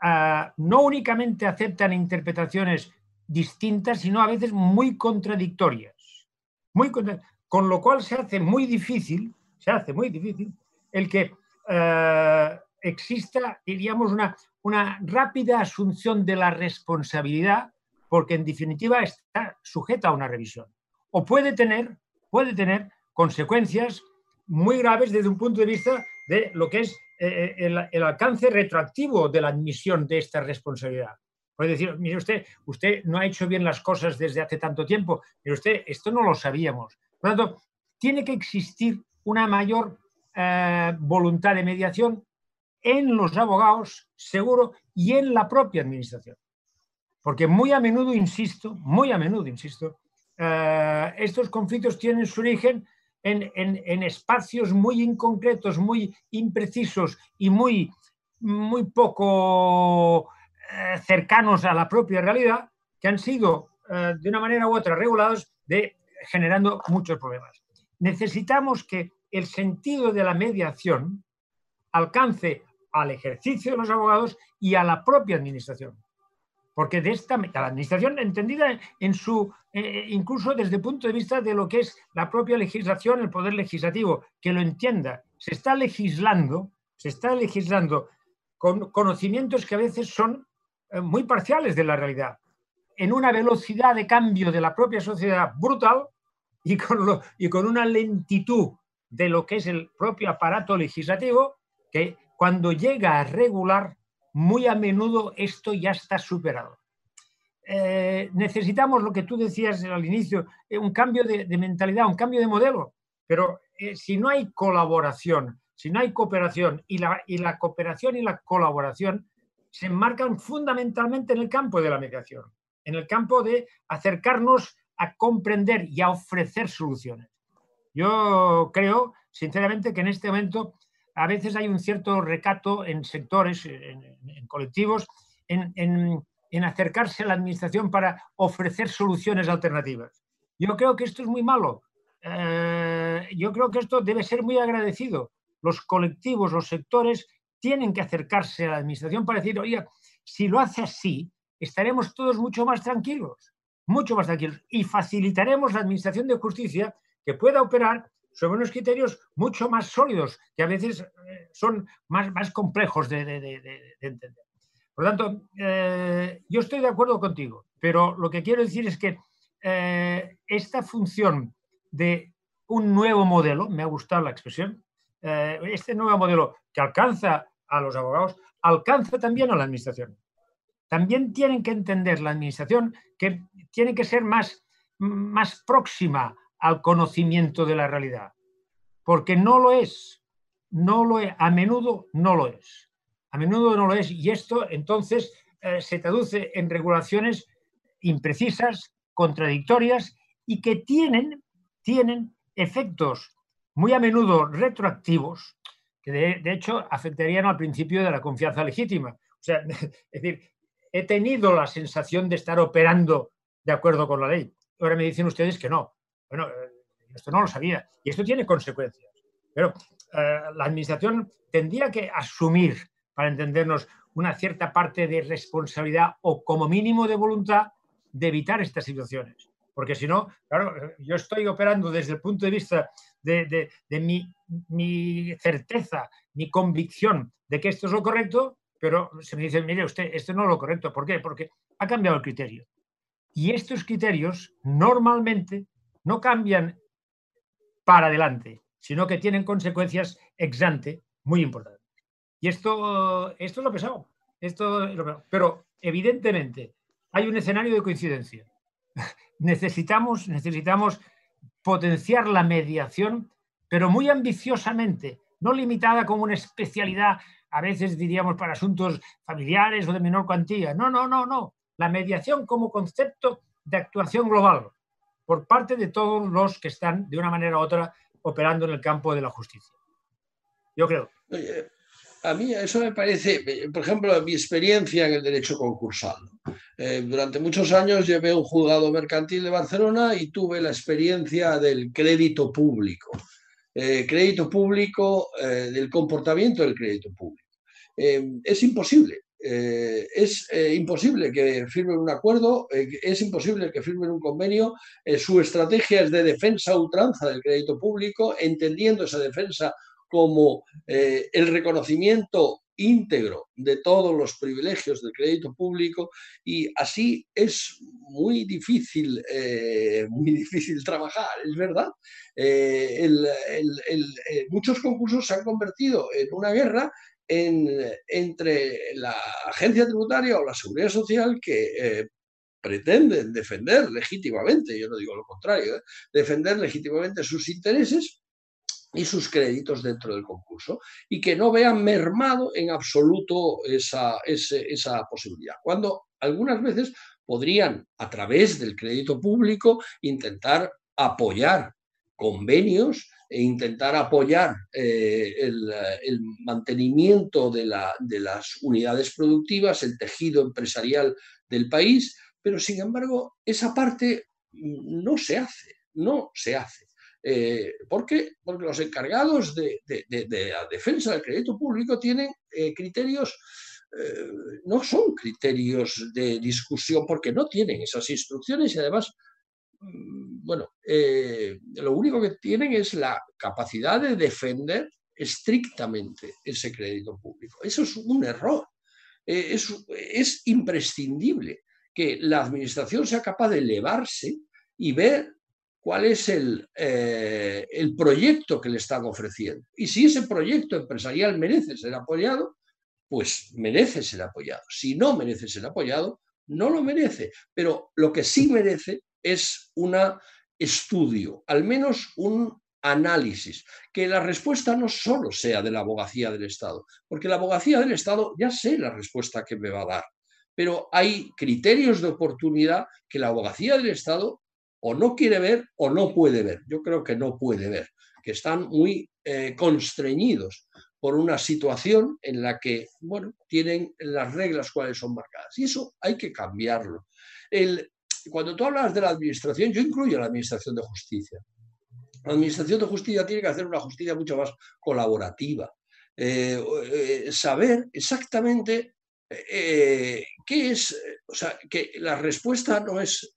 ah, no únicamente aceptan interpretaciones distintas, sino a veces muy contradictorias. Muy con lo cual se hace muy difícil, se hace muy difícil el que ah, exista, diríamos, una, una rápida asunción de la responsabilidad, porque en definitiva está sujeta a una revisión. O puede tener, puede tener consecuencias muy graves desde un punto de vista de lo que es eh, eh, el, alcance retroactivo de la admisión de esta responsabilidad. Puede decir, mire usted, usted no ha hecho bien las cosas desde hace tanto tiempo, pero usted, esto no lo sabíamos. Por lo tanto, tiene que existir una mayor eh, voluntad de mediación en los abogados, seguro, y en la propia administración. Porque muy a menudo, insisto, muy a menudo, insisto, eh, estos conflictos tienen su origen en, espacios muy inconcretos, muy imprecisos y muy, muy poco eh, cercanos a la propia realidad, que han sido de una manera u otra regulados, de, generando muchos problemas. Necesitamos que el sentido de la mediación alcance al ejercicio de los abogados y a la propia administración. Porque de esta la administración entendida en su eh, incluso desde el punto de vista de lo que es la propia legislación, el poder legislativo, que lo entienda. Se está legislando, se está legislando con conocimientos que a veces son eh, muy parciales de la realidad, en una velocidad de cambio de la propia sociedad brutal y con, y con una lentitud de lo que es el propio aparato legislativo que cuando llega a regular, muy a menudo esto ya está superado. Eh, necesitamos lo que tú decías al inicio, eh, un cambio de, mentalidad, un cambio de modelo, pero eh, si no hay colaboración, si no hay cooperación y la, y la cooperación y la colaboración se enmarcan fundamentalmente en el campo de la mediación, en el campo de acercarnos a comprender y a ofrecer soluciones. Yo creo, sinceramente, que en este momento a veces hay un cierto recato en sectores, en, colectivos, en, acercarse a la administración para ofrecer soluciones alternativas. Yo creo que esto es muy malo. Eh, yo creo que esto debe ser muy agradecido. Los colectivos, los sectores tienen que acercarse a la administración para decir, oye, si lo hace así, estaremos todos mucho más tranquilos, mucho más tranquilos, y facilitaremos la administración de justicia que pueda operar sobre unos criterios mucho más sólidos, que a veces eh, son más, más complejos de, entender. Por lo tanto, eh, yo estoy de acuerdo contigo, pero lo que quiero decir es que eh, esta función de un nuevo modelo, me ha gustado la expresión, este nuevo modelo que alcanza a los abogados, alcanza también a la administración. También tienen que entender la administración que tiene que ser más, más próxima al conocimiento de la realidad, porque no lo es, no lo es, a menudo no lo es, a menudo no lo es, y esto entonces eh, se traduce en regulaciones imprecisas, contradictorias y que tienen, tienen efectos muy a menudo retroactivos, que de, hecho afectarían al principio de la confianza legítima. O sea, es decir, he tenido la sensación de estar operando de acuerdo con la ley. Ahora me dicen ustedes que no. Bueno, eh, esto no lo sabía y esto tiene consecuencias. Pero eh, la administración tendría que asumir, para entendernos, una cierta parte de responsabilidad o como mínimo de voluntad de evitar estas situaciones. Porque si no, claro, yo estoy operando desde el punto de vista de, mi, mi, certeza, mi convicción de que esto es lo correcto, pero se me dice, mire usted, esto no es lo correcto. ¿Por qué? Porque ha cambiado el criterio. Y estos criterios normalmente no cambian para adelante, sino que tienen consecuencias ex ante muy importantes. Y esto, esto es lo pesado. Esto Pero evidentemente hay un escenario de coincidencia. necesitamos, necesitamos potenciar la mediación, pero muy ambiciosamente, no limitada como una especialidad, a veces diríamos para asuntos familiares o de menor cuantía. No, no, no, no. La mediación como concepto de actuación global por parte de todos los que están de una manera u otra operando en el campo de la justicia. Yo creo. a mí eso me parece, por ejemplo, mi experiencia en el derecho concursal. Eh, durante muchos años llevé un juzgado mercantil de Barcelona y tuve la experiencia del crédito público. Eh, crédito público, eh, del comportamiento del crédito público. es imposible eh, es eh, imposible que firmen un acuerdo, eh, es imposible que firmen un convenio. su estrategia es de defensa ultranza del crédito público, entendiendo esa defensa como el reconocimiento íntegro de todos los privilegios del crédito público y así es muy difícil, muy difícil trabajar, es verdad. muchos concursos se han convertido en una guerra entre la agencia tributaria o la seguridad social que eh, pretenden defender legítimamente, yo no digo lo contrario, ¿eh? defender legítimamente sus intereses y sus créditos dentro del concurso y que no vean mermado en absoluto esa, posibilidad. Cuando algunas veces podrían, a través del crédito público, intentar apoyar convenios e intentar apoyar eh, el, mantenimiento de, las unidades productivas, el tejido empresarial del país, pero sin embargo esa parte no se hace, no se hace. Eh, ¿Por qué? Porque los encargados de, la defensa del crédito público tienen eh, criterios no son criterios de discusión porque no tienen esas instrucciones y además Mm, bueno, eh, lo único que tienen es la capacidad de defender estrictamente ese crédito público. Eso es un error. Eh, es, imprescindible que la administración sea capaz de elevarse y ver cuál es el, eh, el proyecto que le están ofreciendo. Y si ese proyecto empresarial merece ser apoyado, pues merece ser apoyado. Si no merece ser apoyado, no lo merece. Pero lo que sí merece es un estudio, al menos un análisis, que la respuesta no solo sea de la abogacía del Estado, porque la abogacía del Estado ya sé la respuesta que me va a dar, pero hay criterios de oportunidad que la abogacía del Estado o no quiere ver o no puede ver. Yo creo que no puede ver, que están muy eh, constreñidos por una situación en la que, bueno, tienen las reglas cuáles son marcadas. Y eso hay que cambiarlo. Cuando tú hablas de la administración, yo incluyo la administración de justicia. La administración de justicia tiene que hacer una justicia mucho más colaborativa. Eh, eh, saber exactamente eh, qué es, o sea, que la respuesta no es,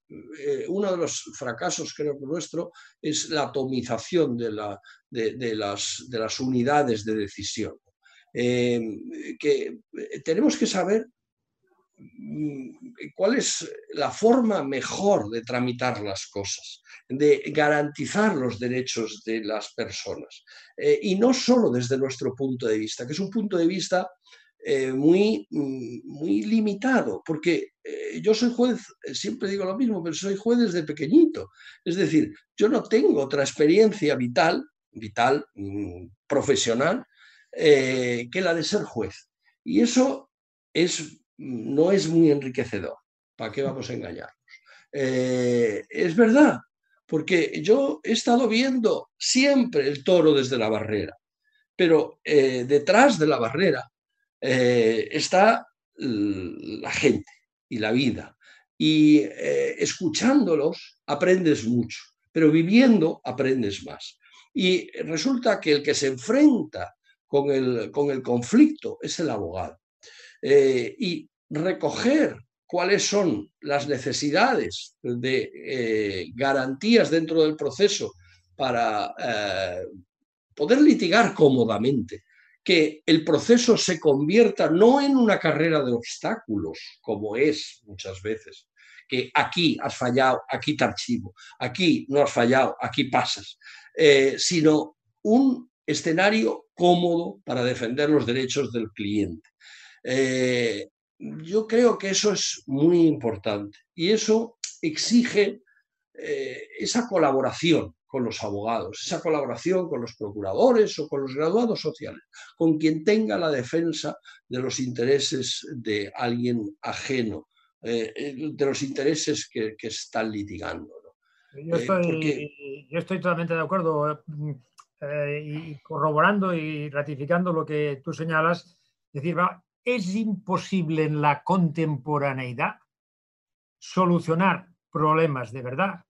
uno de los fracasos creo que nuestro es la atomización de, la, de, las, de las, unidades de decisión. que tenemos que saber Mm, cuál es la forma mejor de tramitar las cosas, de garantizar los derechos de las personas. Eh, y no solo desde nuestro punto de vista, que es un punto de vista eh, muy, mm, muy limitado, porque eh, yo soy juez, siempre digo lo mismo, pero soy juez desde pequeñito. Es decir, yo no tengo otra experiencia vital, vital, mm, profesional, que la de ser juez. Y eso es no es muy enriquecedor. ¿Para qué vamos a engañarnos? Eh, es verdad, porque yo he estado viendo siempre el toro desde la barrera, pero eh, detrás de la barrera eh, está la gente, y la vida. Y eh, escuchándolos aprendes mucho, pero viviendo aprendes más. Y resulta que el que se enfrenta con el, con el conflicto es el abogado. Eh, y recoger cuáles son las necesidades de garantías dentro del proceso para poder litigar cómodamente, que el proceso se convierta no en una carrera de obstáculos, como es muchas veces, que aquí has fallado, aquí te archivo, aquí no has fallado, aquí pasas, eh, sino un escenario cómodo para defender los derechos del cliente. Eh, yo creo que eso es muy importante y eso exige eh, esa colaboración con los abogados, esa colaboración con los procuradores o con los graduados sociales, con quien tenga la defensa de los intereses de alguien ajeno, eh, eh, de los intereses que, están litigando. Yo, estoy, yo, estoy, totalmente de acuerdo y corroborando y ratificando lo que tú señalas. Es decir, es imposible en la contemporaneidad solucionar problemas de verdad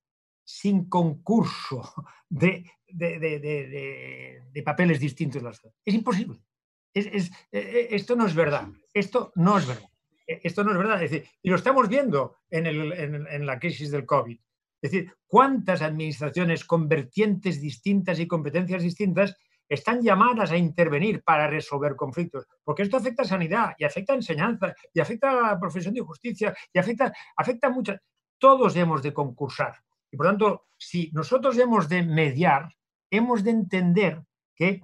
sin concurso de, de, papeles distintos. Es imposible. Es, e, e, esto no es verdad. Esto no es verdad. E, esto no es verdad. y lo estamos viendo en, en, la crisis del COVID. Es decir, cuántas administraciones con vertientes distintas y competencias distintas están llamadas a intervenir para resolver conflictos, porque esto afecta a sanidad y afecta a enseñanza y afecta a la profesión de justicia y afecta, afecta a muchas. Todos hemos de concursar. Y por tanto, si nosotros hemos de mediar, hemos de entender que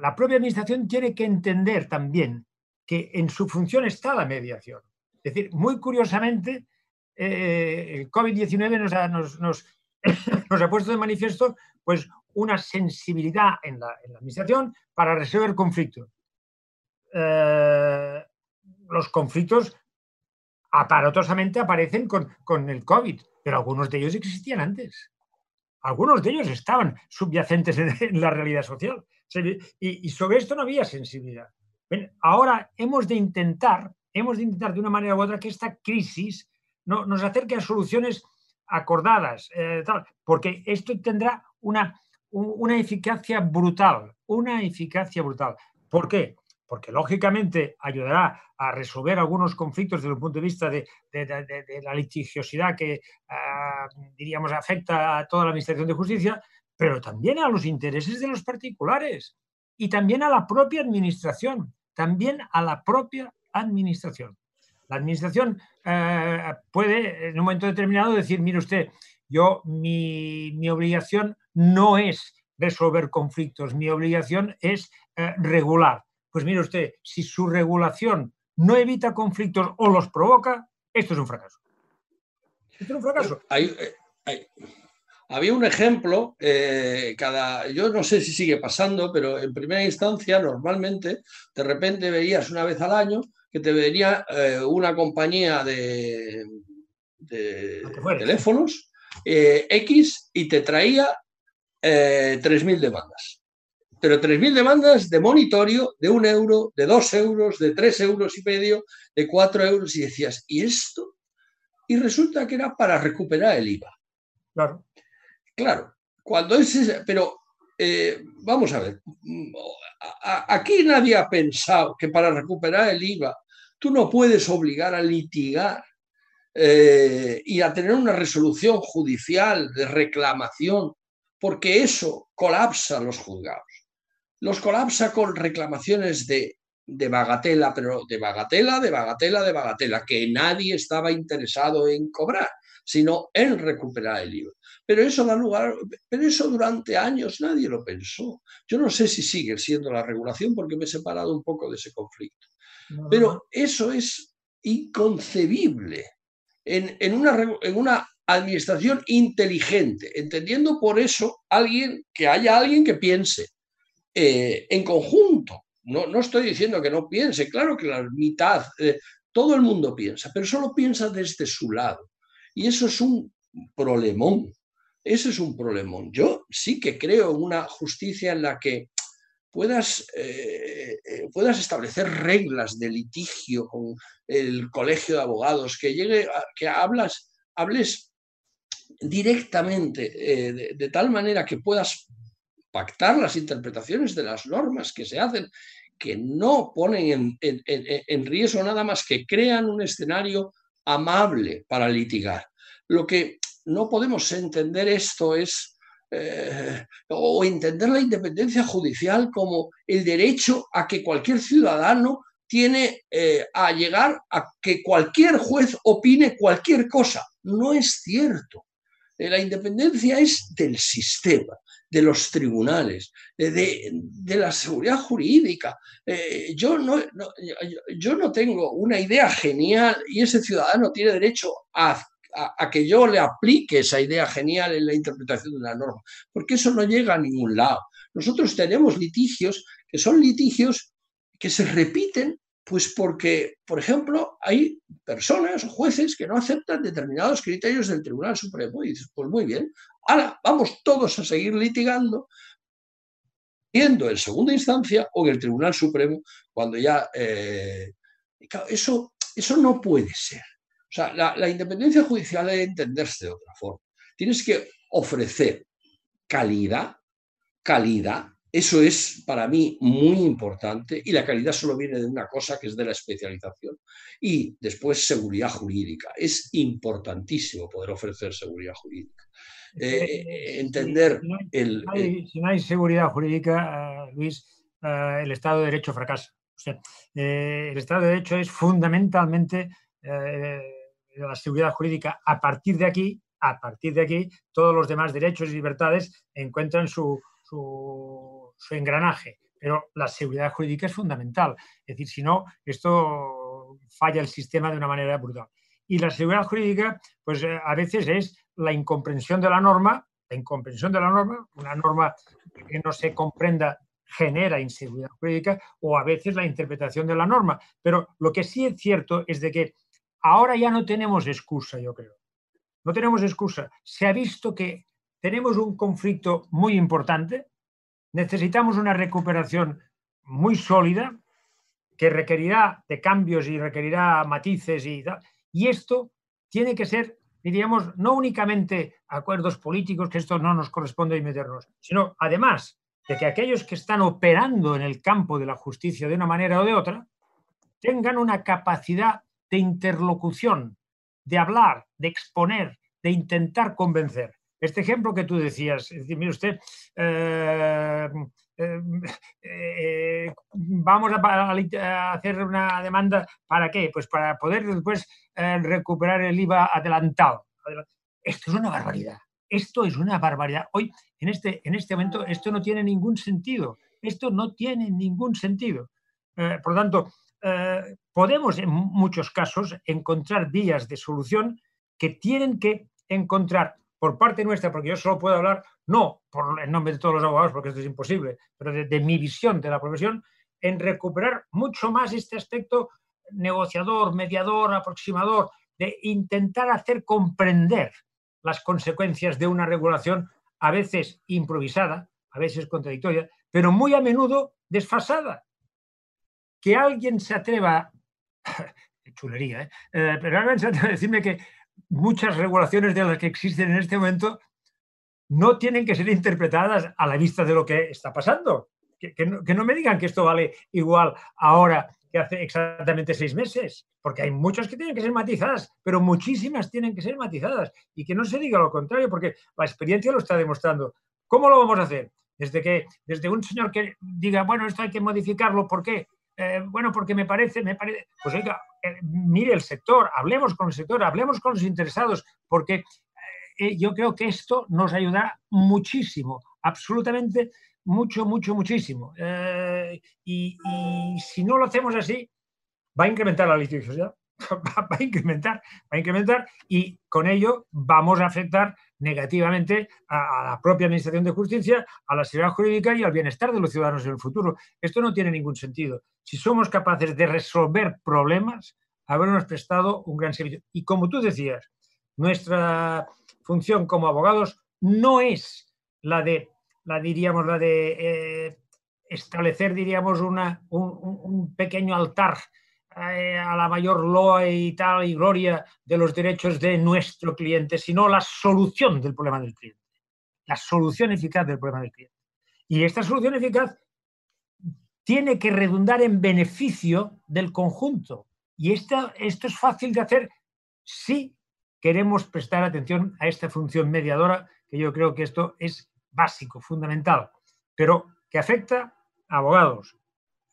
la propia administración tiene que entender también que en su función está la mediación. Es decir, muy curiosamente, eh, el COVID-19 nos, ha puesto de manifiesto pues, una sensibilidad en la, administración para resolver conflictos. Eh, los conflictos aparatosamente aparecen con, con el COVID, pero algunos de ellos existían antes. Algunos de ellos estaban subyacentes en, la realidad social. Y, sobre esto no había sensibilidad. ahora hemos de intentar, hemos de intentar de una manera u otra que esta crisis no, nos acerque a soluciones acordadas, eh, porque esto tendrá una, una eficacia brutal, una eficacia brutal. ¿Por qué? Porque lógicamente ayudará a resolver algunos conflictos desde el punto de vista de, la litigiosidad que, ah, diríamos, afecta a toda la Administración de Justicia, pero también a los intereses de los particulares y también a la propia Administración, también a la propia Administración. La Administración eh, puede en un momento determinado decir, mire usted, yo mi, obligación no es resolver conflictos, mi obligación es eh, regular pues mire usted, si su regulación no evita conflictos o los provoca, esto es un fracaso. Esto es un fracaso. Eh, había un ejemplo, eh, cada, yo no sé si sigue pasando, pero en primera instancia normalmente de repente veías una vez al año que te venía eh, una compañía de, teléfonos X y te traía 3.000 demandas pero 3.000 demandas de monitorio de un euro, de dos euros, de tres euros y medio, de cuatro euros, y decías, ¿y esto? Y resulta que era para recuperar el IVA. Claro. Claro, cuando es... Pero eh, vamos a ver, aquí nadie ha pensado que para recuperar el IVA tú no puedes obligar a litigar eh, y a tener una resolución judicial de reclamación, porque eso colapsa los juzgados los colapsa con reclamaciones de, bagatela, pero de bagatela, de bagatela, de bagatela, que nadie estaba interesado en cobrar, sino en recuperar el IVA. Pero eso da lugar, pero eso durante años nadie lo pensó. Yo no sé si sigue siendo la regulación porque me he separado un poco de ese conflicto. Pero eso es inconcebible en, una, en una administración inteligente, entendiendo por eso alguien que haya alguien que piense, eh, en conjunto. No, no, estoy diciendo que no piense, claro que la mitad, eh, todo el mundo piensa, pero solo piensa desde su lado. Y eso es un problemón. Eso es un problemón. Yo sí que creo en una justicia en la que puedas, eh, puedas establecer reglas de litigio con el colegio de abogados, que llegue, que hablas, hables directamente de, tal manera que puedas pactar las interpretaciones de las normas que se hacen, que no ponen en riesgo nada más que crean un escenario amable para litigar. Lo que no podemos entender esto es eh, o entender la independencia judicial como el derecho a que cualquier ciudadano tiene eh, a llegar a que cualquier juez opine cualquier cosa. No es cierto. Eh, la independencia es del sistema, de los tribunales, de, la seguridad jurídica. yo, no, yo no tengo una idea genial y ese ciudadano tiene derecho a, que yo le aplique esa idea genial en la interpretación de la norma, porque eso no llega a ningún lado. Nosotros tenemos litigios que son litigios que se repiten, pues porque, por ejemplo, hay personas o jueces que no aceptan determinados criterios del Tribunal Supremo y dices, pues muy bien, ahora vamos todos a seguir litigando yendo en segunda instancia o en el Tribunal Supremo cuando ya... Eh, eso, eso no puede ser. O sea, la, independencia judicial debe entenderse de otra forma. Tienes que ofrecer calidad, calidad, eso es para mí muy importante y la calidad solo viene de una cosa que es de la especialización. Y después seguridad jurídica. Es importantísimo poder ofrecer seguridad jurídica. Eh, entender el, Si no hay seguridad jurídica, eh, Luis, eh, el Estado de Derecho fracasa. O sea, el Estado de Derecho es fundamentalmente la seguridad jurídica, a partir de aquí, a partir de aquí, todos los demás derechos y libertades encuentran su, su, engranaje. Pero la seguridad jurídica es fundamental. Es decir, si no, esto falla el sistema de una manera brutal. Y la seguridad jurídica, pues eh, a veces es la incomprensión de la norma, la incomprensión de la norma, una norma que no se comprenda genera inseguridad jurídica, o a veces la interpretación de la norma. Pero lo que sí es cierto es de que Ahora ya no tenemos excusa, yo creo. No tenemos excusa. Se ha visto que tenemos un conflicto muy importante, necesitamos una recuperación muy sólida que requerirá de cambios y requerirá matices y esto tiene que ser, diríamos, no únicamente acuerdos políticos, que esto no nos corresponde meternos, sino además de que aquellos que están operando en el campo de la justicia de una manera o de otra tengan una capacidad de interlocución, de hablar, de exponer, de intentar convencer. Este ejemplo que tú decías, es decir, mire usted, eh, eh, eh, vamos a, hacer una demanda, ¿para qué? Pues para poder después recuperar el IVA adelantado. Esto es una barbaridad. Esto es una barbaridad. Hoy, en este, en este momento, esto no tiene ningún sentido. Esto no tiene ningún sentido. por lo tanto, podemos en muchos casos encontrar vías de solución que tienen que encontrar por parte nuestra, porque yo solo puedo hablar, no por el nombre de todos los abogados, porque esto es imposible, pero de, mi visión de la profesión, en recuperar mucho más este aspecto negociador, mediador, aproximador, de intentar hacer comprender las consecuencias de una regulación a veces improvisada, a veces contradictoria, pero muy a menudo desfasada que alguien se atreva, chulería, ¿eh? ¿eh? pero alguien se atreva a decirme que muchas regulaciones de las que existen en este momento no tienen que ser interpretadas a la vista de lo que está pasando. Que, no, me digan que esto vale igual ahora que hace exactamente seis meses, porque hay muchas que tienen que ser matizadas, pero muchísimas tienen que ser matizadas. Y que no se diga lo contrario, porque la experiencia lo está demostrando. ¿Cómo lo vamos a hacer? Desde que desde un señor que diga, bueno, esto hay que modificarlo, ¿por qué? Eh, bueno, porque me parece, me parece, pues oiga, eh, mire el sector, hablemos con el sector, hablemos con los interesados, porque eh, yo creo que esto nos ayudará muchísimo, absolutamente mucho, mucho, muchísimo. Y, si no lo hacemos así, va a incrementar la litigiosidad, va, a incrementar, va a incrementar y con ello vamos a afectar negativamente a, la propia Administración de Justicia, a la seguridad jurídica y al bienestar de los ciudadanos en el futuro. Esto no tiene ningún sentido. Si somos capaces de resolver problemas, habremos prestado un gran servicio. Y como tú decías, nuestra función como abogados no es la de, la diríamos, la de eh, establecer, diríamos, una, un, pequeño altar a la mayor loa y tal y gloria de los derechos de nuestro cliente, sino la solución del problema del cliente, la solución eficaz del problema del cliente. Y esta solución eficaz tiene que redundar en beneficio del conjunto. Y esto, esto es fácil de hacer si queremos prestar atención a esta función mediadora, que yo creo que esto es básico, fundamental, pero que afecta a abogados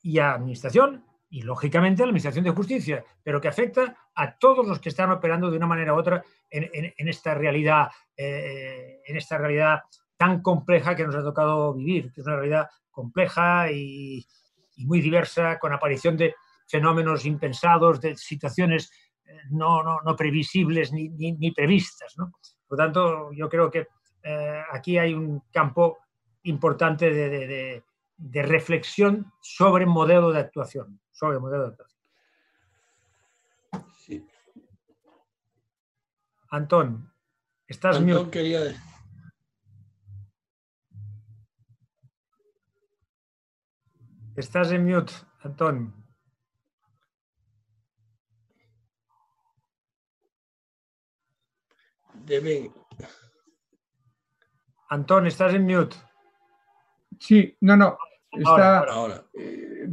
y a administración y lógicamente a la administración de justicia, pero que afecta a todos los que están operando de una manera u otra en, esta realidad, eh, en esta realidad tan compleja que nos ha tocado vivir, que es una realidad compleja y, muy diversa, con aparición de fenómenos impensados, de situaciones eh, no, no, previsibles ni, ni, previstas. Por lo tanto, yo creo que eh, aquí hay un campo importante de, de, reflexión sobre modelo de actuación. Sobre modelo de actuación. Antón, estás Antón quería... Estás en mute, Antón. Debe, Antón, estás en mute. Sí, no, no. Está, eh,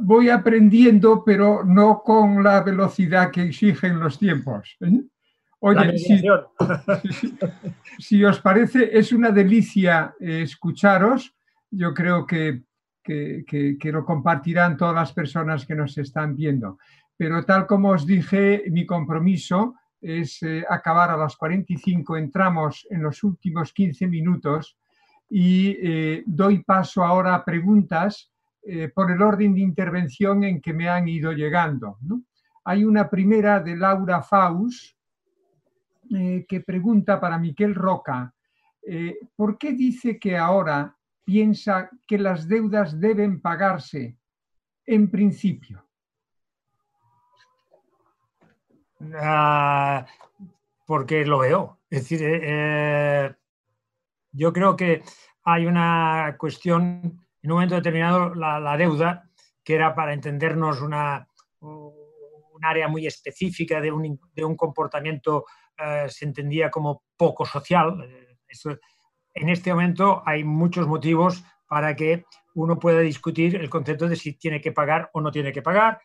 voy aprendiendo, pero no con la velocidad que exigen los tiempos. ¿eh? Oye, si, os parece, es una delicia eh, escucharos. Yo creo que, que, lo compartirán todas las personas que nos están viendo. Pero tal como os dije, mi compromiso es eh, acabar a las 45, entramos en los últimos 15 minutos y eh, doy paso ahora a preguntas eh, por el orden de intervención en que me han ido llegando. Hay una primera de Laura Faus que pregunta para Miquel Roca, ¿por qué dice que ahora piensa que las deudas deben pagarse en principio? Ah, porque lo veo. Es decir, eh, eh, yo creo que hay una cuestión, en un momento determinado, la, deuda, que era para entendernos una, un área muy específica de un, de un comportamiento, eh, se entendía como poco social. en este momento hay muchos motivos para que uno pueda discutir el concepto de si tiene que pagar o no tiene que pagar,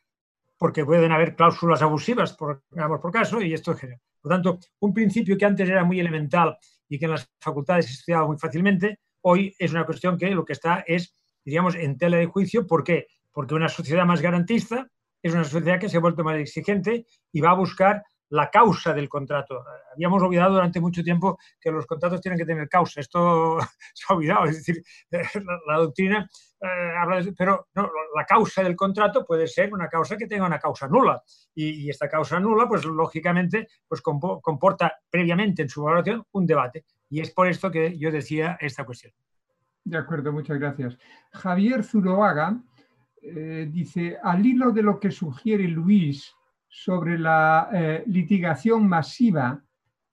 porque pueden haber cláusulas abusivas, por, por caso, y esto es general. Por tanto, un principio que antes era muy elemental y que en las facultades se estudiaba muy fácilmente, hoy es una cuestión que lo que está es, diríamos, en tela de juicio. ¿Por qué? Porque una sociedad más garantista es una sociedad que se ha vuelto más exigente y va a buscar la causa del contrato. Habíamos olvidado durante mucho tiempo que los contratos tienen que tener causa. Esto se ha olvidado. Es decir, la, doctrina eh, pero la causa del contrato puede ser una causa que tenga una causa nula. Y, esta causa nula, pues lógicamente, pues comporta previamente en su valoración un debate. Y es por esto que yo decía esta cuestión. De acuerdo, muchas gracias. Javier Zuroaga eh, dice, al hilo de lo que sugiere Luis sobre la eh, litigación masiva,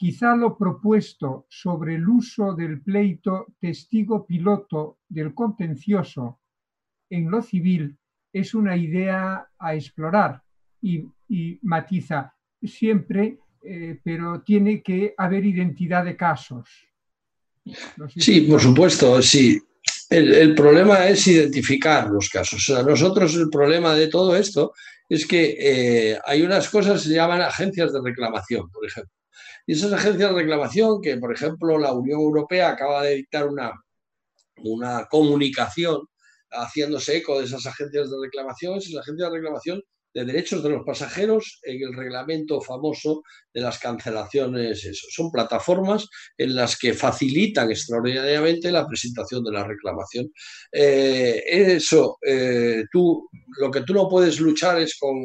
quizá lo propuesto sobre el uso del pleito testigo piloto del contencioso en lo civil es una idea a explorar y, matiza siempre, eh, pero tiene que haber identidad de casos. sí, por supuesto, sí. El, problema es identificar los casos. O nosotros el problema de todo esto es que eh, hay unas cosas que se llaman agencias de reclamación, por ejemplo. Y esas agencias de reclamación que, por ejemplo, la Unión Europea acaba de dictar una, una comunicación haciéndose eco de esas agencias de reclamación, esas agencias de reclamación de derechos de los pasajeros en el reglamento famoso de las cancelaciones. Eso. Son plataformas en las que facilitan extraordinariamente la presentación de la reclamación. Eh, eso, eh, tú, lo que tú no puedes luchar es con,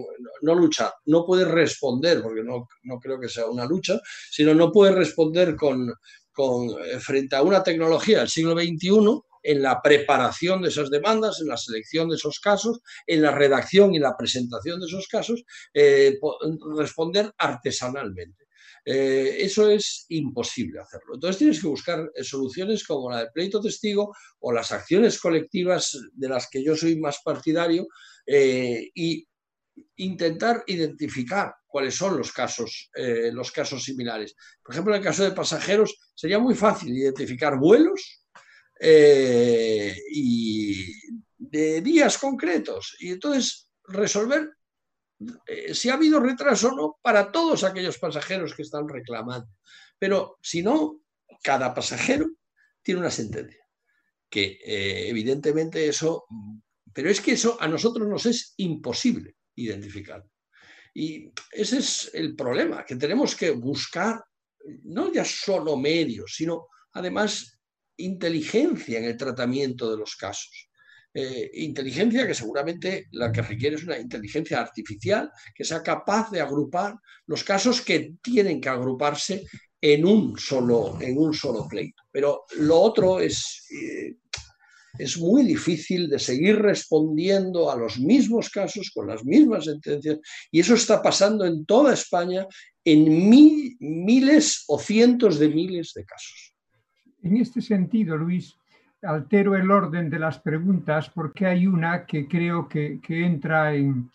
no luchar, no puedes responder, porque no, no creo que sea una lucha, sino no puedes responder con, con, eh, frente a una tecnología del siglo XXI en la preparación de esas demandas, en la selección de esos casos, en la redacción y la presentación de esos casos, eh, responder artesanalmente. Eh, eso es imposible hacerlo. Entonces tienes que buscar soluciones como la del pleito testigo o las acciones colectivas de las que yo soy más partidario y intentar identificar cuáles son los casos, los casos similares. Por ejemplo, en el caso de pasajeros sería muy fácil identificar vuelos y de días concretos y entonces resolver eh, si ha habido retraso o no para todos aquellos pasajeros que están reclamando. Pero si no, cada pasajero tiene una sentencia, que eh, evidentemente eso, pero es que eso a nosotros nos es imposible identificar. Y ese es el problema, que tenemos que buscar no ya solo medios, sino además inteligencia en el tratamiento de los casos. Eh, inteligencia que seguramente la que requiere es una inteligencia artificial que sea capaz de agrupar los casos que tienen que agruparse en un solo, en un solo pleito. Pero lo otro es, eh, es muy difícil de seguir respondiendo a los mismos casos con las mismas sentencias y eso está pasando en toda España en miles o cientos de miles de casos. En este sentido, Luis, altero el orden de las preguntas porque hay una que creo que, entra en,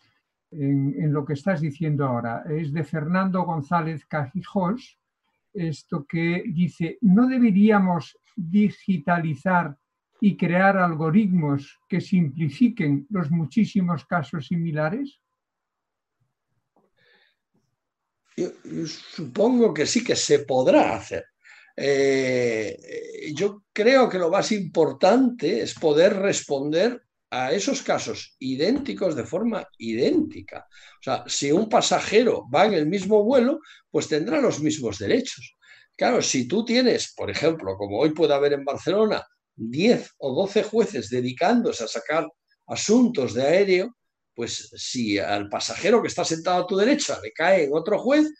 lo que estás diciendo ahora. Es de Fernando González Cajijos, esto que dice, ¿no deberíamos digitalizar y crear algoritmos que simplifiquen los muchísimos casos similares? yo supongo que sí que se podrá hacer. Eh, yo creo que lo más importante es poder responder a esos casos idénticos de forma idéntica. O sea, si un pasajero va en el mismo vuelo, pues tendrá los mismos derechos. Claro, si tú tienes, por ejemplo, como hoy puede haber en Barcelona, 10 o 12 jueces dedicándose a sacar asuntos de aéreo, pues si al pasajero que está sentado a tu derecha le cae en otro juez,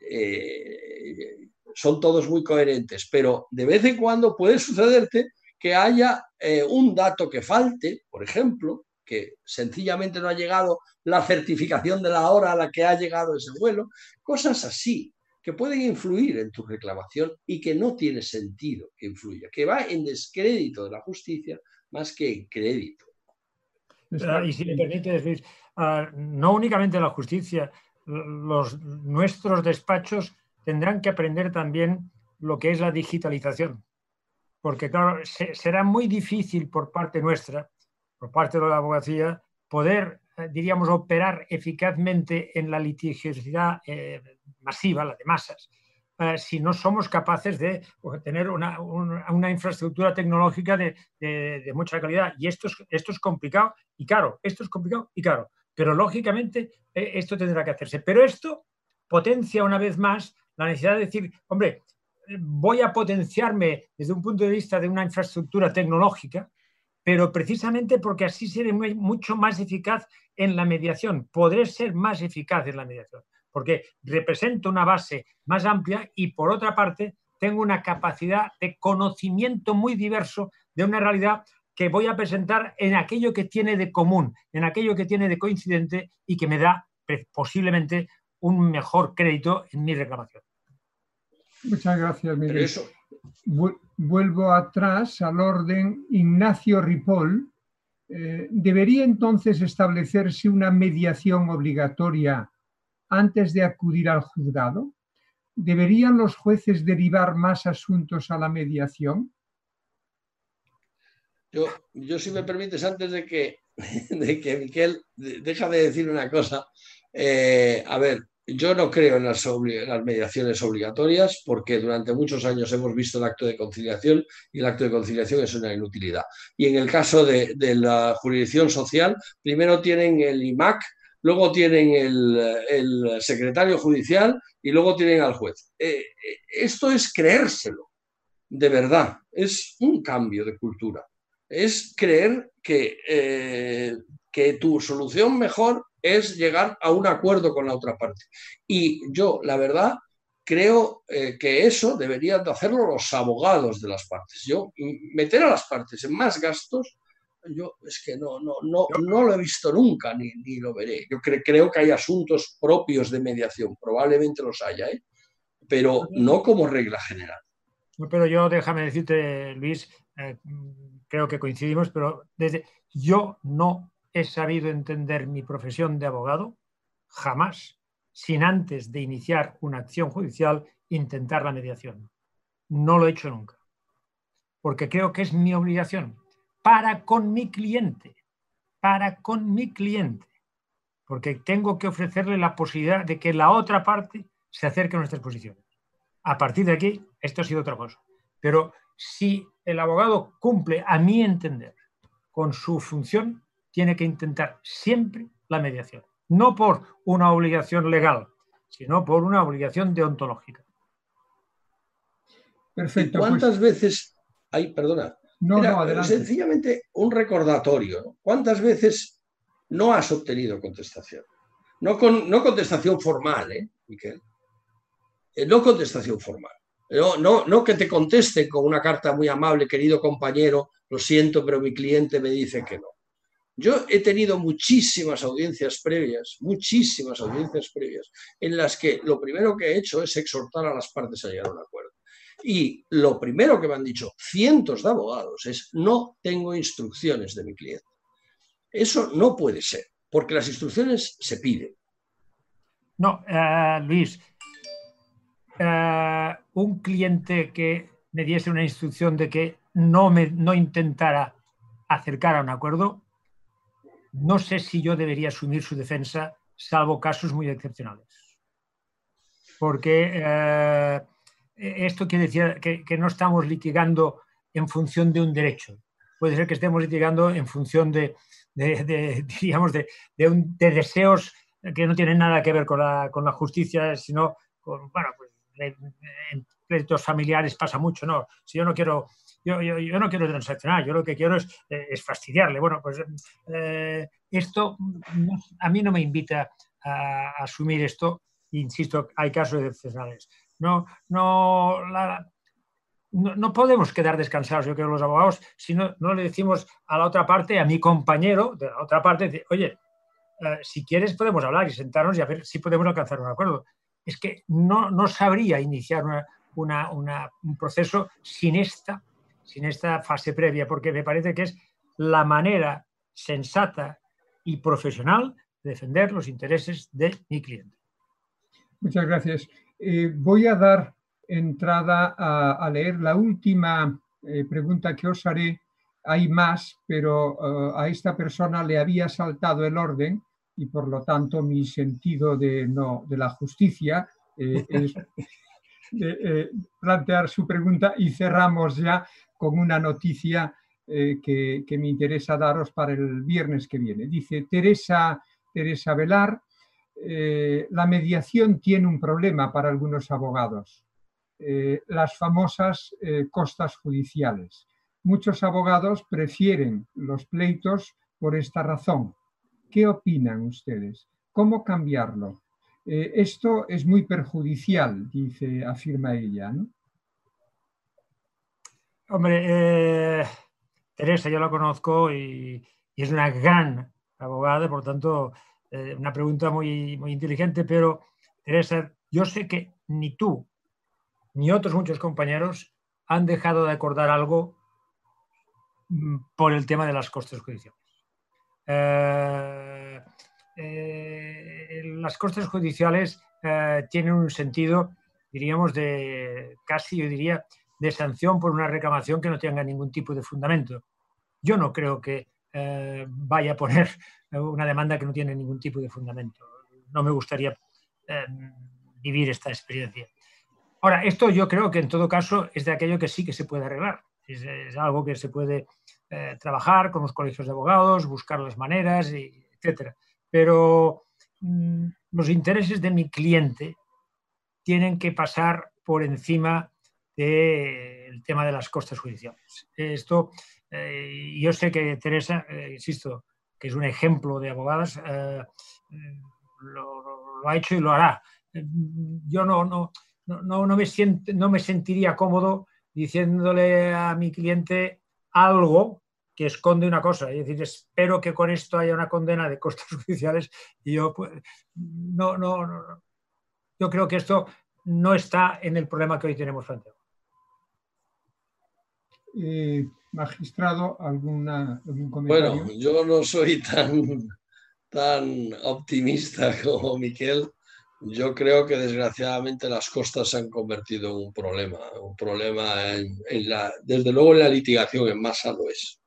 eh, son todos muy coherentes, pero de vez en cuando puede sucederte que haya eh, un dato que falte, por ejemplo, que sencillamente no ha llegado la certificación de la hora a la que ha llegado ese vuelo, cosas así que pueden influir en tu reclamación y que no tiene sentido que influya, que va en descrédito de la justicia más que en crédito. Y si me permites, ah, no únicamente la justicia, los, nuestros despachos tendrán que aprender también lo que es la digitalización. Porque, claro, será muy difícil por parte nuestra, por parte de la abogacía, poder, eh, diríamos, operar eficazmente en la litigiosidad eh, masiva, la de masas, eh, si no somos capaces de tener una, una, infraestructura tecnológica de, de, mucha calidad. Y esto es, esto es complicado y caro, esto es complicado y caro. Pero lógicamente esto tendrá que hacerse. Pero esto potencia una vez más la necesidad de decir, hombre, voy a potenciarme desde un punto de vista de una infraestructura tecnológica, pero precisamente porque así seré mucho más eficaz en la mediación, podré ser más eficaz en la mediación, porque represento una base más amplia y por otra parte tengo una capacidad de conocimiento muy diverso de una realidad que voy a presentar en aquello que tiene de común, en aquello que tiene de coincidente y que me da posiblemente un mejor crédito en mi reclamación. Muchas gracias, Miguel. Vuelvo atrás al orden Ignacio Ripoll. Eh, ¿Debería entonces establecerse una mediación obligatoria antes de acudir al juzgado? ¿Deberían los jueces derivar más asuntos a la mediación? Yo, yo si me permites, antes de que, de que Miquel, déjame decir una cosa. Eh, a ver, yo no creo en las, mediaciones obligatorias porque durante muchos años hemos visto el acto de conciliación y el acto de conciliación es una inutilidad. Y en el caso de, la jurisdicción social, primero tienen el IMAC, luego tienen el, secretario judicial y luego tienen al juez. Eh, eh, esto es creérselo, de verdad, es un cambio de cultura. Es creer que, eh, que tu solución mejor es llegar a un acuerdo con la otra parte. Y yo, la verdad, creo eh, que eso deberían de hacerlo los abogados de las partes. Yo, meter a las partes en más gastos, yo es que no, no, no, no lo he visto nunca ni, ni lo veré. Yo creo que hay asuntos propios de mediación, probablemente los haya, ¿eh? pero no como regla general. Pero yo déjame decirte, Luis, eh, creo que coincidimos, pero desde yo no he sabido entender mi profesión de abogado jamás sin antes de iniciar una acción judicial intentar la mediación. No lo he hecho nunca, porque creo que es mi obligación para con mi cliente, para con mi cliente, porque tengo que ofrecerle la posibilidad de que la otra parte se acerque a nuestras posiciones. A partir de aquí, esto ha sido otra cosa. Pero si el abogado cumple, a mi entender, con su función, tiene que intentar siempre la mediación. No por una obligación legal, sino por una obligación deontológica. Perfecto. Pues ¿Cuántas veces hay, perdona, no, no, sencillamente un recordatorio. ¿Cuántas veces no has obtenido contestación? No, con, no contestación formal, ¿eh, Miquel? Eh, no contestación formal. No, no, no que te conteste con una carta muy amable, querido compañero, lo siento, pero mi cliente me dice que no. Yo he tenido muchísimas audiencias previas, muchísimas audiencias previas, en las que lo primero que he hecho es exhortar a las partes a llegar a un acuerdo. Y lo primero que me han dicho cientos de abogados es no tengo instrucciones de mi cliente. Eso no puede ser, porque las instrucciones se piden. No, eh, Luis, eh, un cliente que me diese una instrucción de que no, me, no intentara acercar a un acuerdo, no sé si yo debería asumir su defensa, salvo casos muy excepcionales. Porque eh, esto quiere decir que, no estamos litigando en función de un derecho. Puede ser que estemos litigando en función de, digamos, de, deseos que no tienen nada que ver con la, justicia, sino con, bueno, pues créditos familiares pasa mucho, ¿no? Si yo no quiero, yo, yo, no quiero transaccionar, yo lo que quiero es, eh, fastidiarle. Bueno, pues eh, esto a mí no me invita a, asumir esto. Insisto, hay casos excepcionales. No, no, no, podemos quedar descansados, yo creo, los abogados, si no, no, le decimos a la otra parte, a mi compañero de la otra parte, oye, eh, si quieres podemos hablar y sentarnos y a ver si podemos alcanzar un acuerdo es que no, no sabría iniciar un proceso sin esta, sin esta fase previa, porque me parece que es la manera sensata y profesional de defender los intereses de mi cliente. Muchas gracias. Eh, voy a dar entrada a, leer la última eh, pregunta que os haré. Hay más, pero eh, a esta persona le había saltado el orden y por lo tanto mi sentido de, no, de la justicia eh, es eh, plantear su pregunta y cerramos ya con una noticia eh, que, me interesa daros para el viernes que viene. Dice Teresa, Teresa Velar, la mediación tiene un problema para algunos abogados, las famosas costas judiciales. Muchos abogados prefieren los pleitos por esta razón ¿Qué opinan ustedes? ¿Cómo cambiarlo? Eh, esto es muy perjudicial, dice, afirma ella. ¿no? Hombre, eh, Teresa yo la conozco y, es una gran abogada, por tanto, eh, una pregunta muy, muy inteligente, pero Teresa, yo sé que ni tú ni otros muchos compañeros han dejado de acordar algo mm, por el tema de las costes judiciales. Eh, las costes judiciales eh, tienen un sentido, diríamos, de casi, yo diría, de sanción por una reclamación que no tenga ningún tipo de fundamento. Yo no creo que vaya a poner una demanda que no tiene ningún tipo de fundamento. No me gustaría vivir esta experiencia. Ahora, esto yo creo que en todo caso es de aquello que sí que se puede arreglar. es algo que se puede eh, trabajar con los colegios de abogados, buscar las maneras, y, etc. Pero los intereses de mi cliente tienen que pasar por encima del tema de las costas judiciales. Esto, eh, yo sé que Teresa, eh, insisto, que es un ejemplo de abogadas, lo, ha hecho y lo hará. Yo no, no, no, no, me no me sentiría cómodo diciéndole a mi cliente algo que esconde una cosa. Es decir, espero que con esto haya una condena de costos judiciales y yo pues, no, no, no, yo creo que esto no está en el problema que hoy tenemos frente a eh, magistrado, ¿alguna, algún comentario? Bueno, yo no soy tan, tan optimista como Miquel. Yo creo que desgraciadamente las costas se han convertido en un problema, un problema en, la, desde luego en la litigación en masa lo es.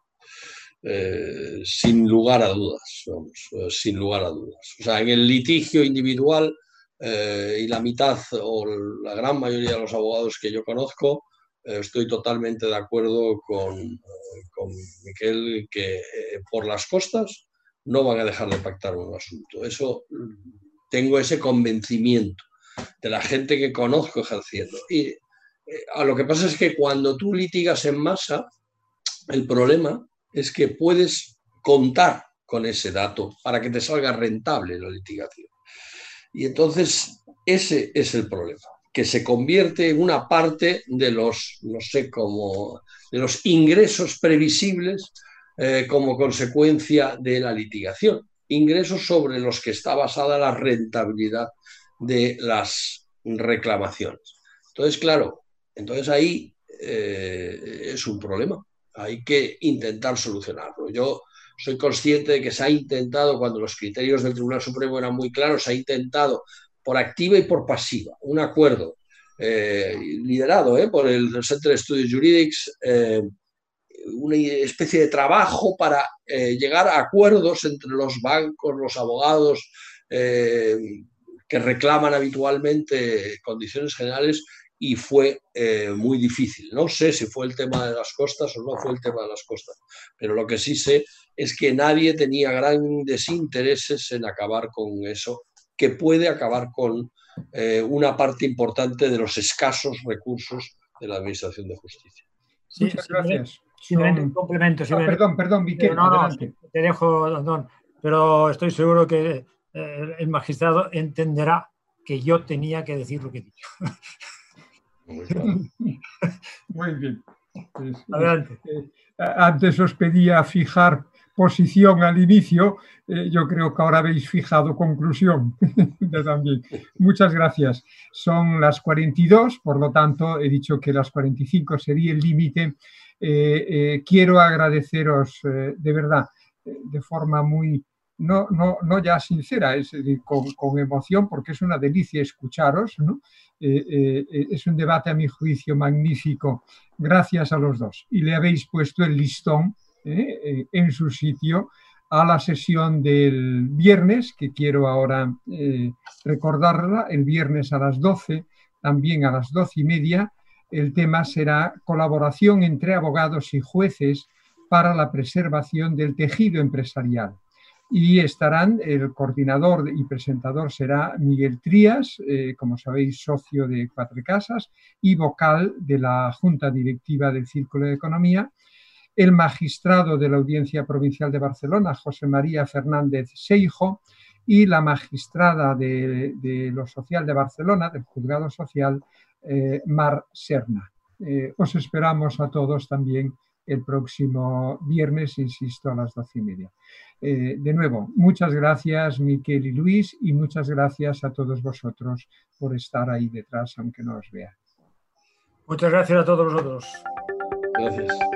Eh, sin lugar a dudas, vamos, eh, sin lugar a dudas. O sea, en el litigio individual eh, y la mitad o la gran mayoría de los abogados que yo conozco, estoy totalmente de acuerdo con, con Miquel que por las costas no van a dejar de pactar un asunto. Eso tengo ese convencimiento de la gente que conozco ejerciendo. Y a lo que pasa es que cuando tú litigas en masa, el problema es que puedes contar con ese dato para que te salga rentable la litigación. Y entonces ese es el problema, que se convierte en una parte de los, no sé cómo, de los ingresos previsibles eh, como consecuencia de la litigación. Ingresos sobre los que está basada la rentabilidad de las reclamaciones. Entonces, claro, entonces ahí eh, es un problema hay que intentar solucionarlo. Yo soy consciente de que se ha intentado, cuando los criterios del Tribunal Supremo eran muy claros, se ha intentado por activa y por pasiva un acuerdo eh, liderado eh, por el Center Studies Juridics, eh, una especie de trabajo para llegar a acuerdos entre los bancos, los abogados que reclaman habitualmente condiciones generales y fue eh, muy difícil. No sé si fue el tema de las costas o no fue el tema de las costas, pero lo que sí sé es que nadie tenía grandes intereses en acabar con eso, que puede acabar con eh, una parte importante de los escasos recursos de la Administración de Justicia. Muchas gracias. un complemento. Ah, perdón, perdón, Miquel, no, te dejo, don, pero estoy seguro que eh, el magistrado entenderá que yo tenía que decir lo que Muy bien. Pues, Adelante. Eh, antes os pedía fijar posición al inicio, eh, yo creo que ahora habéis fijado conclusión también. Muchas gracias. Son las 42, por lo tanto he dicho que las 45 sería el límite. Eh, quiero agradeceros de verdad, de forma muy, no, no, no ya sincera, es con, con, emoción, porque es una delicia escucharos, ¿no? Eh, eh, es un debate a mi juicio magnífico, gracias a los dos. Y le habéis puesto el listón eh, en su sitio a la sesión del viernes, que quiero ahora recordarla, el viernes a las 12, también a las 12 y media, el tema será colaboración entre abogados y jueces para la preservación del tejido empresarial y estarán, el coordinador y presentador será Miguel Trías, eh, como sabéis, socio de Cuatro Casas y vocal de la Junta Directiva del Círculo de Economía, el magistrado de la Audiencia Provincial de Barcelona, José María Fernández Seijo, y la magistrada de, lo social de Barcelona, del Juzgado Social, eh, Mar Serna. Eh, os esperamos a todos también el próximo viernes, insisto, a las doce y media. Eh, de nuevo, muchas gracias Miquel y Luis y muchas gracias a todos vosotros por estar ahí detrás, aunque no os vea. Muchas gracias a todos vosotros. Gracias.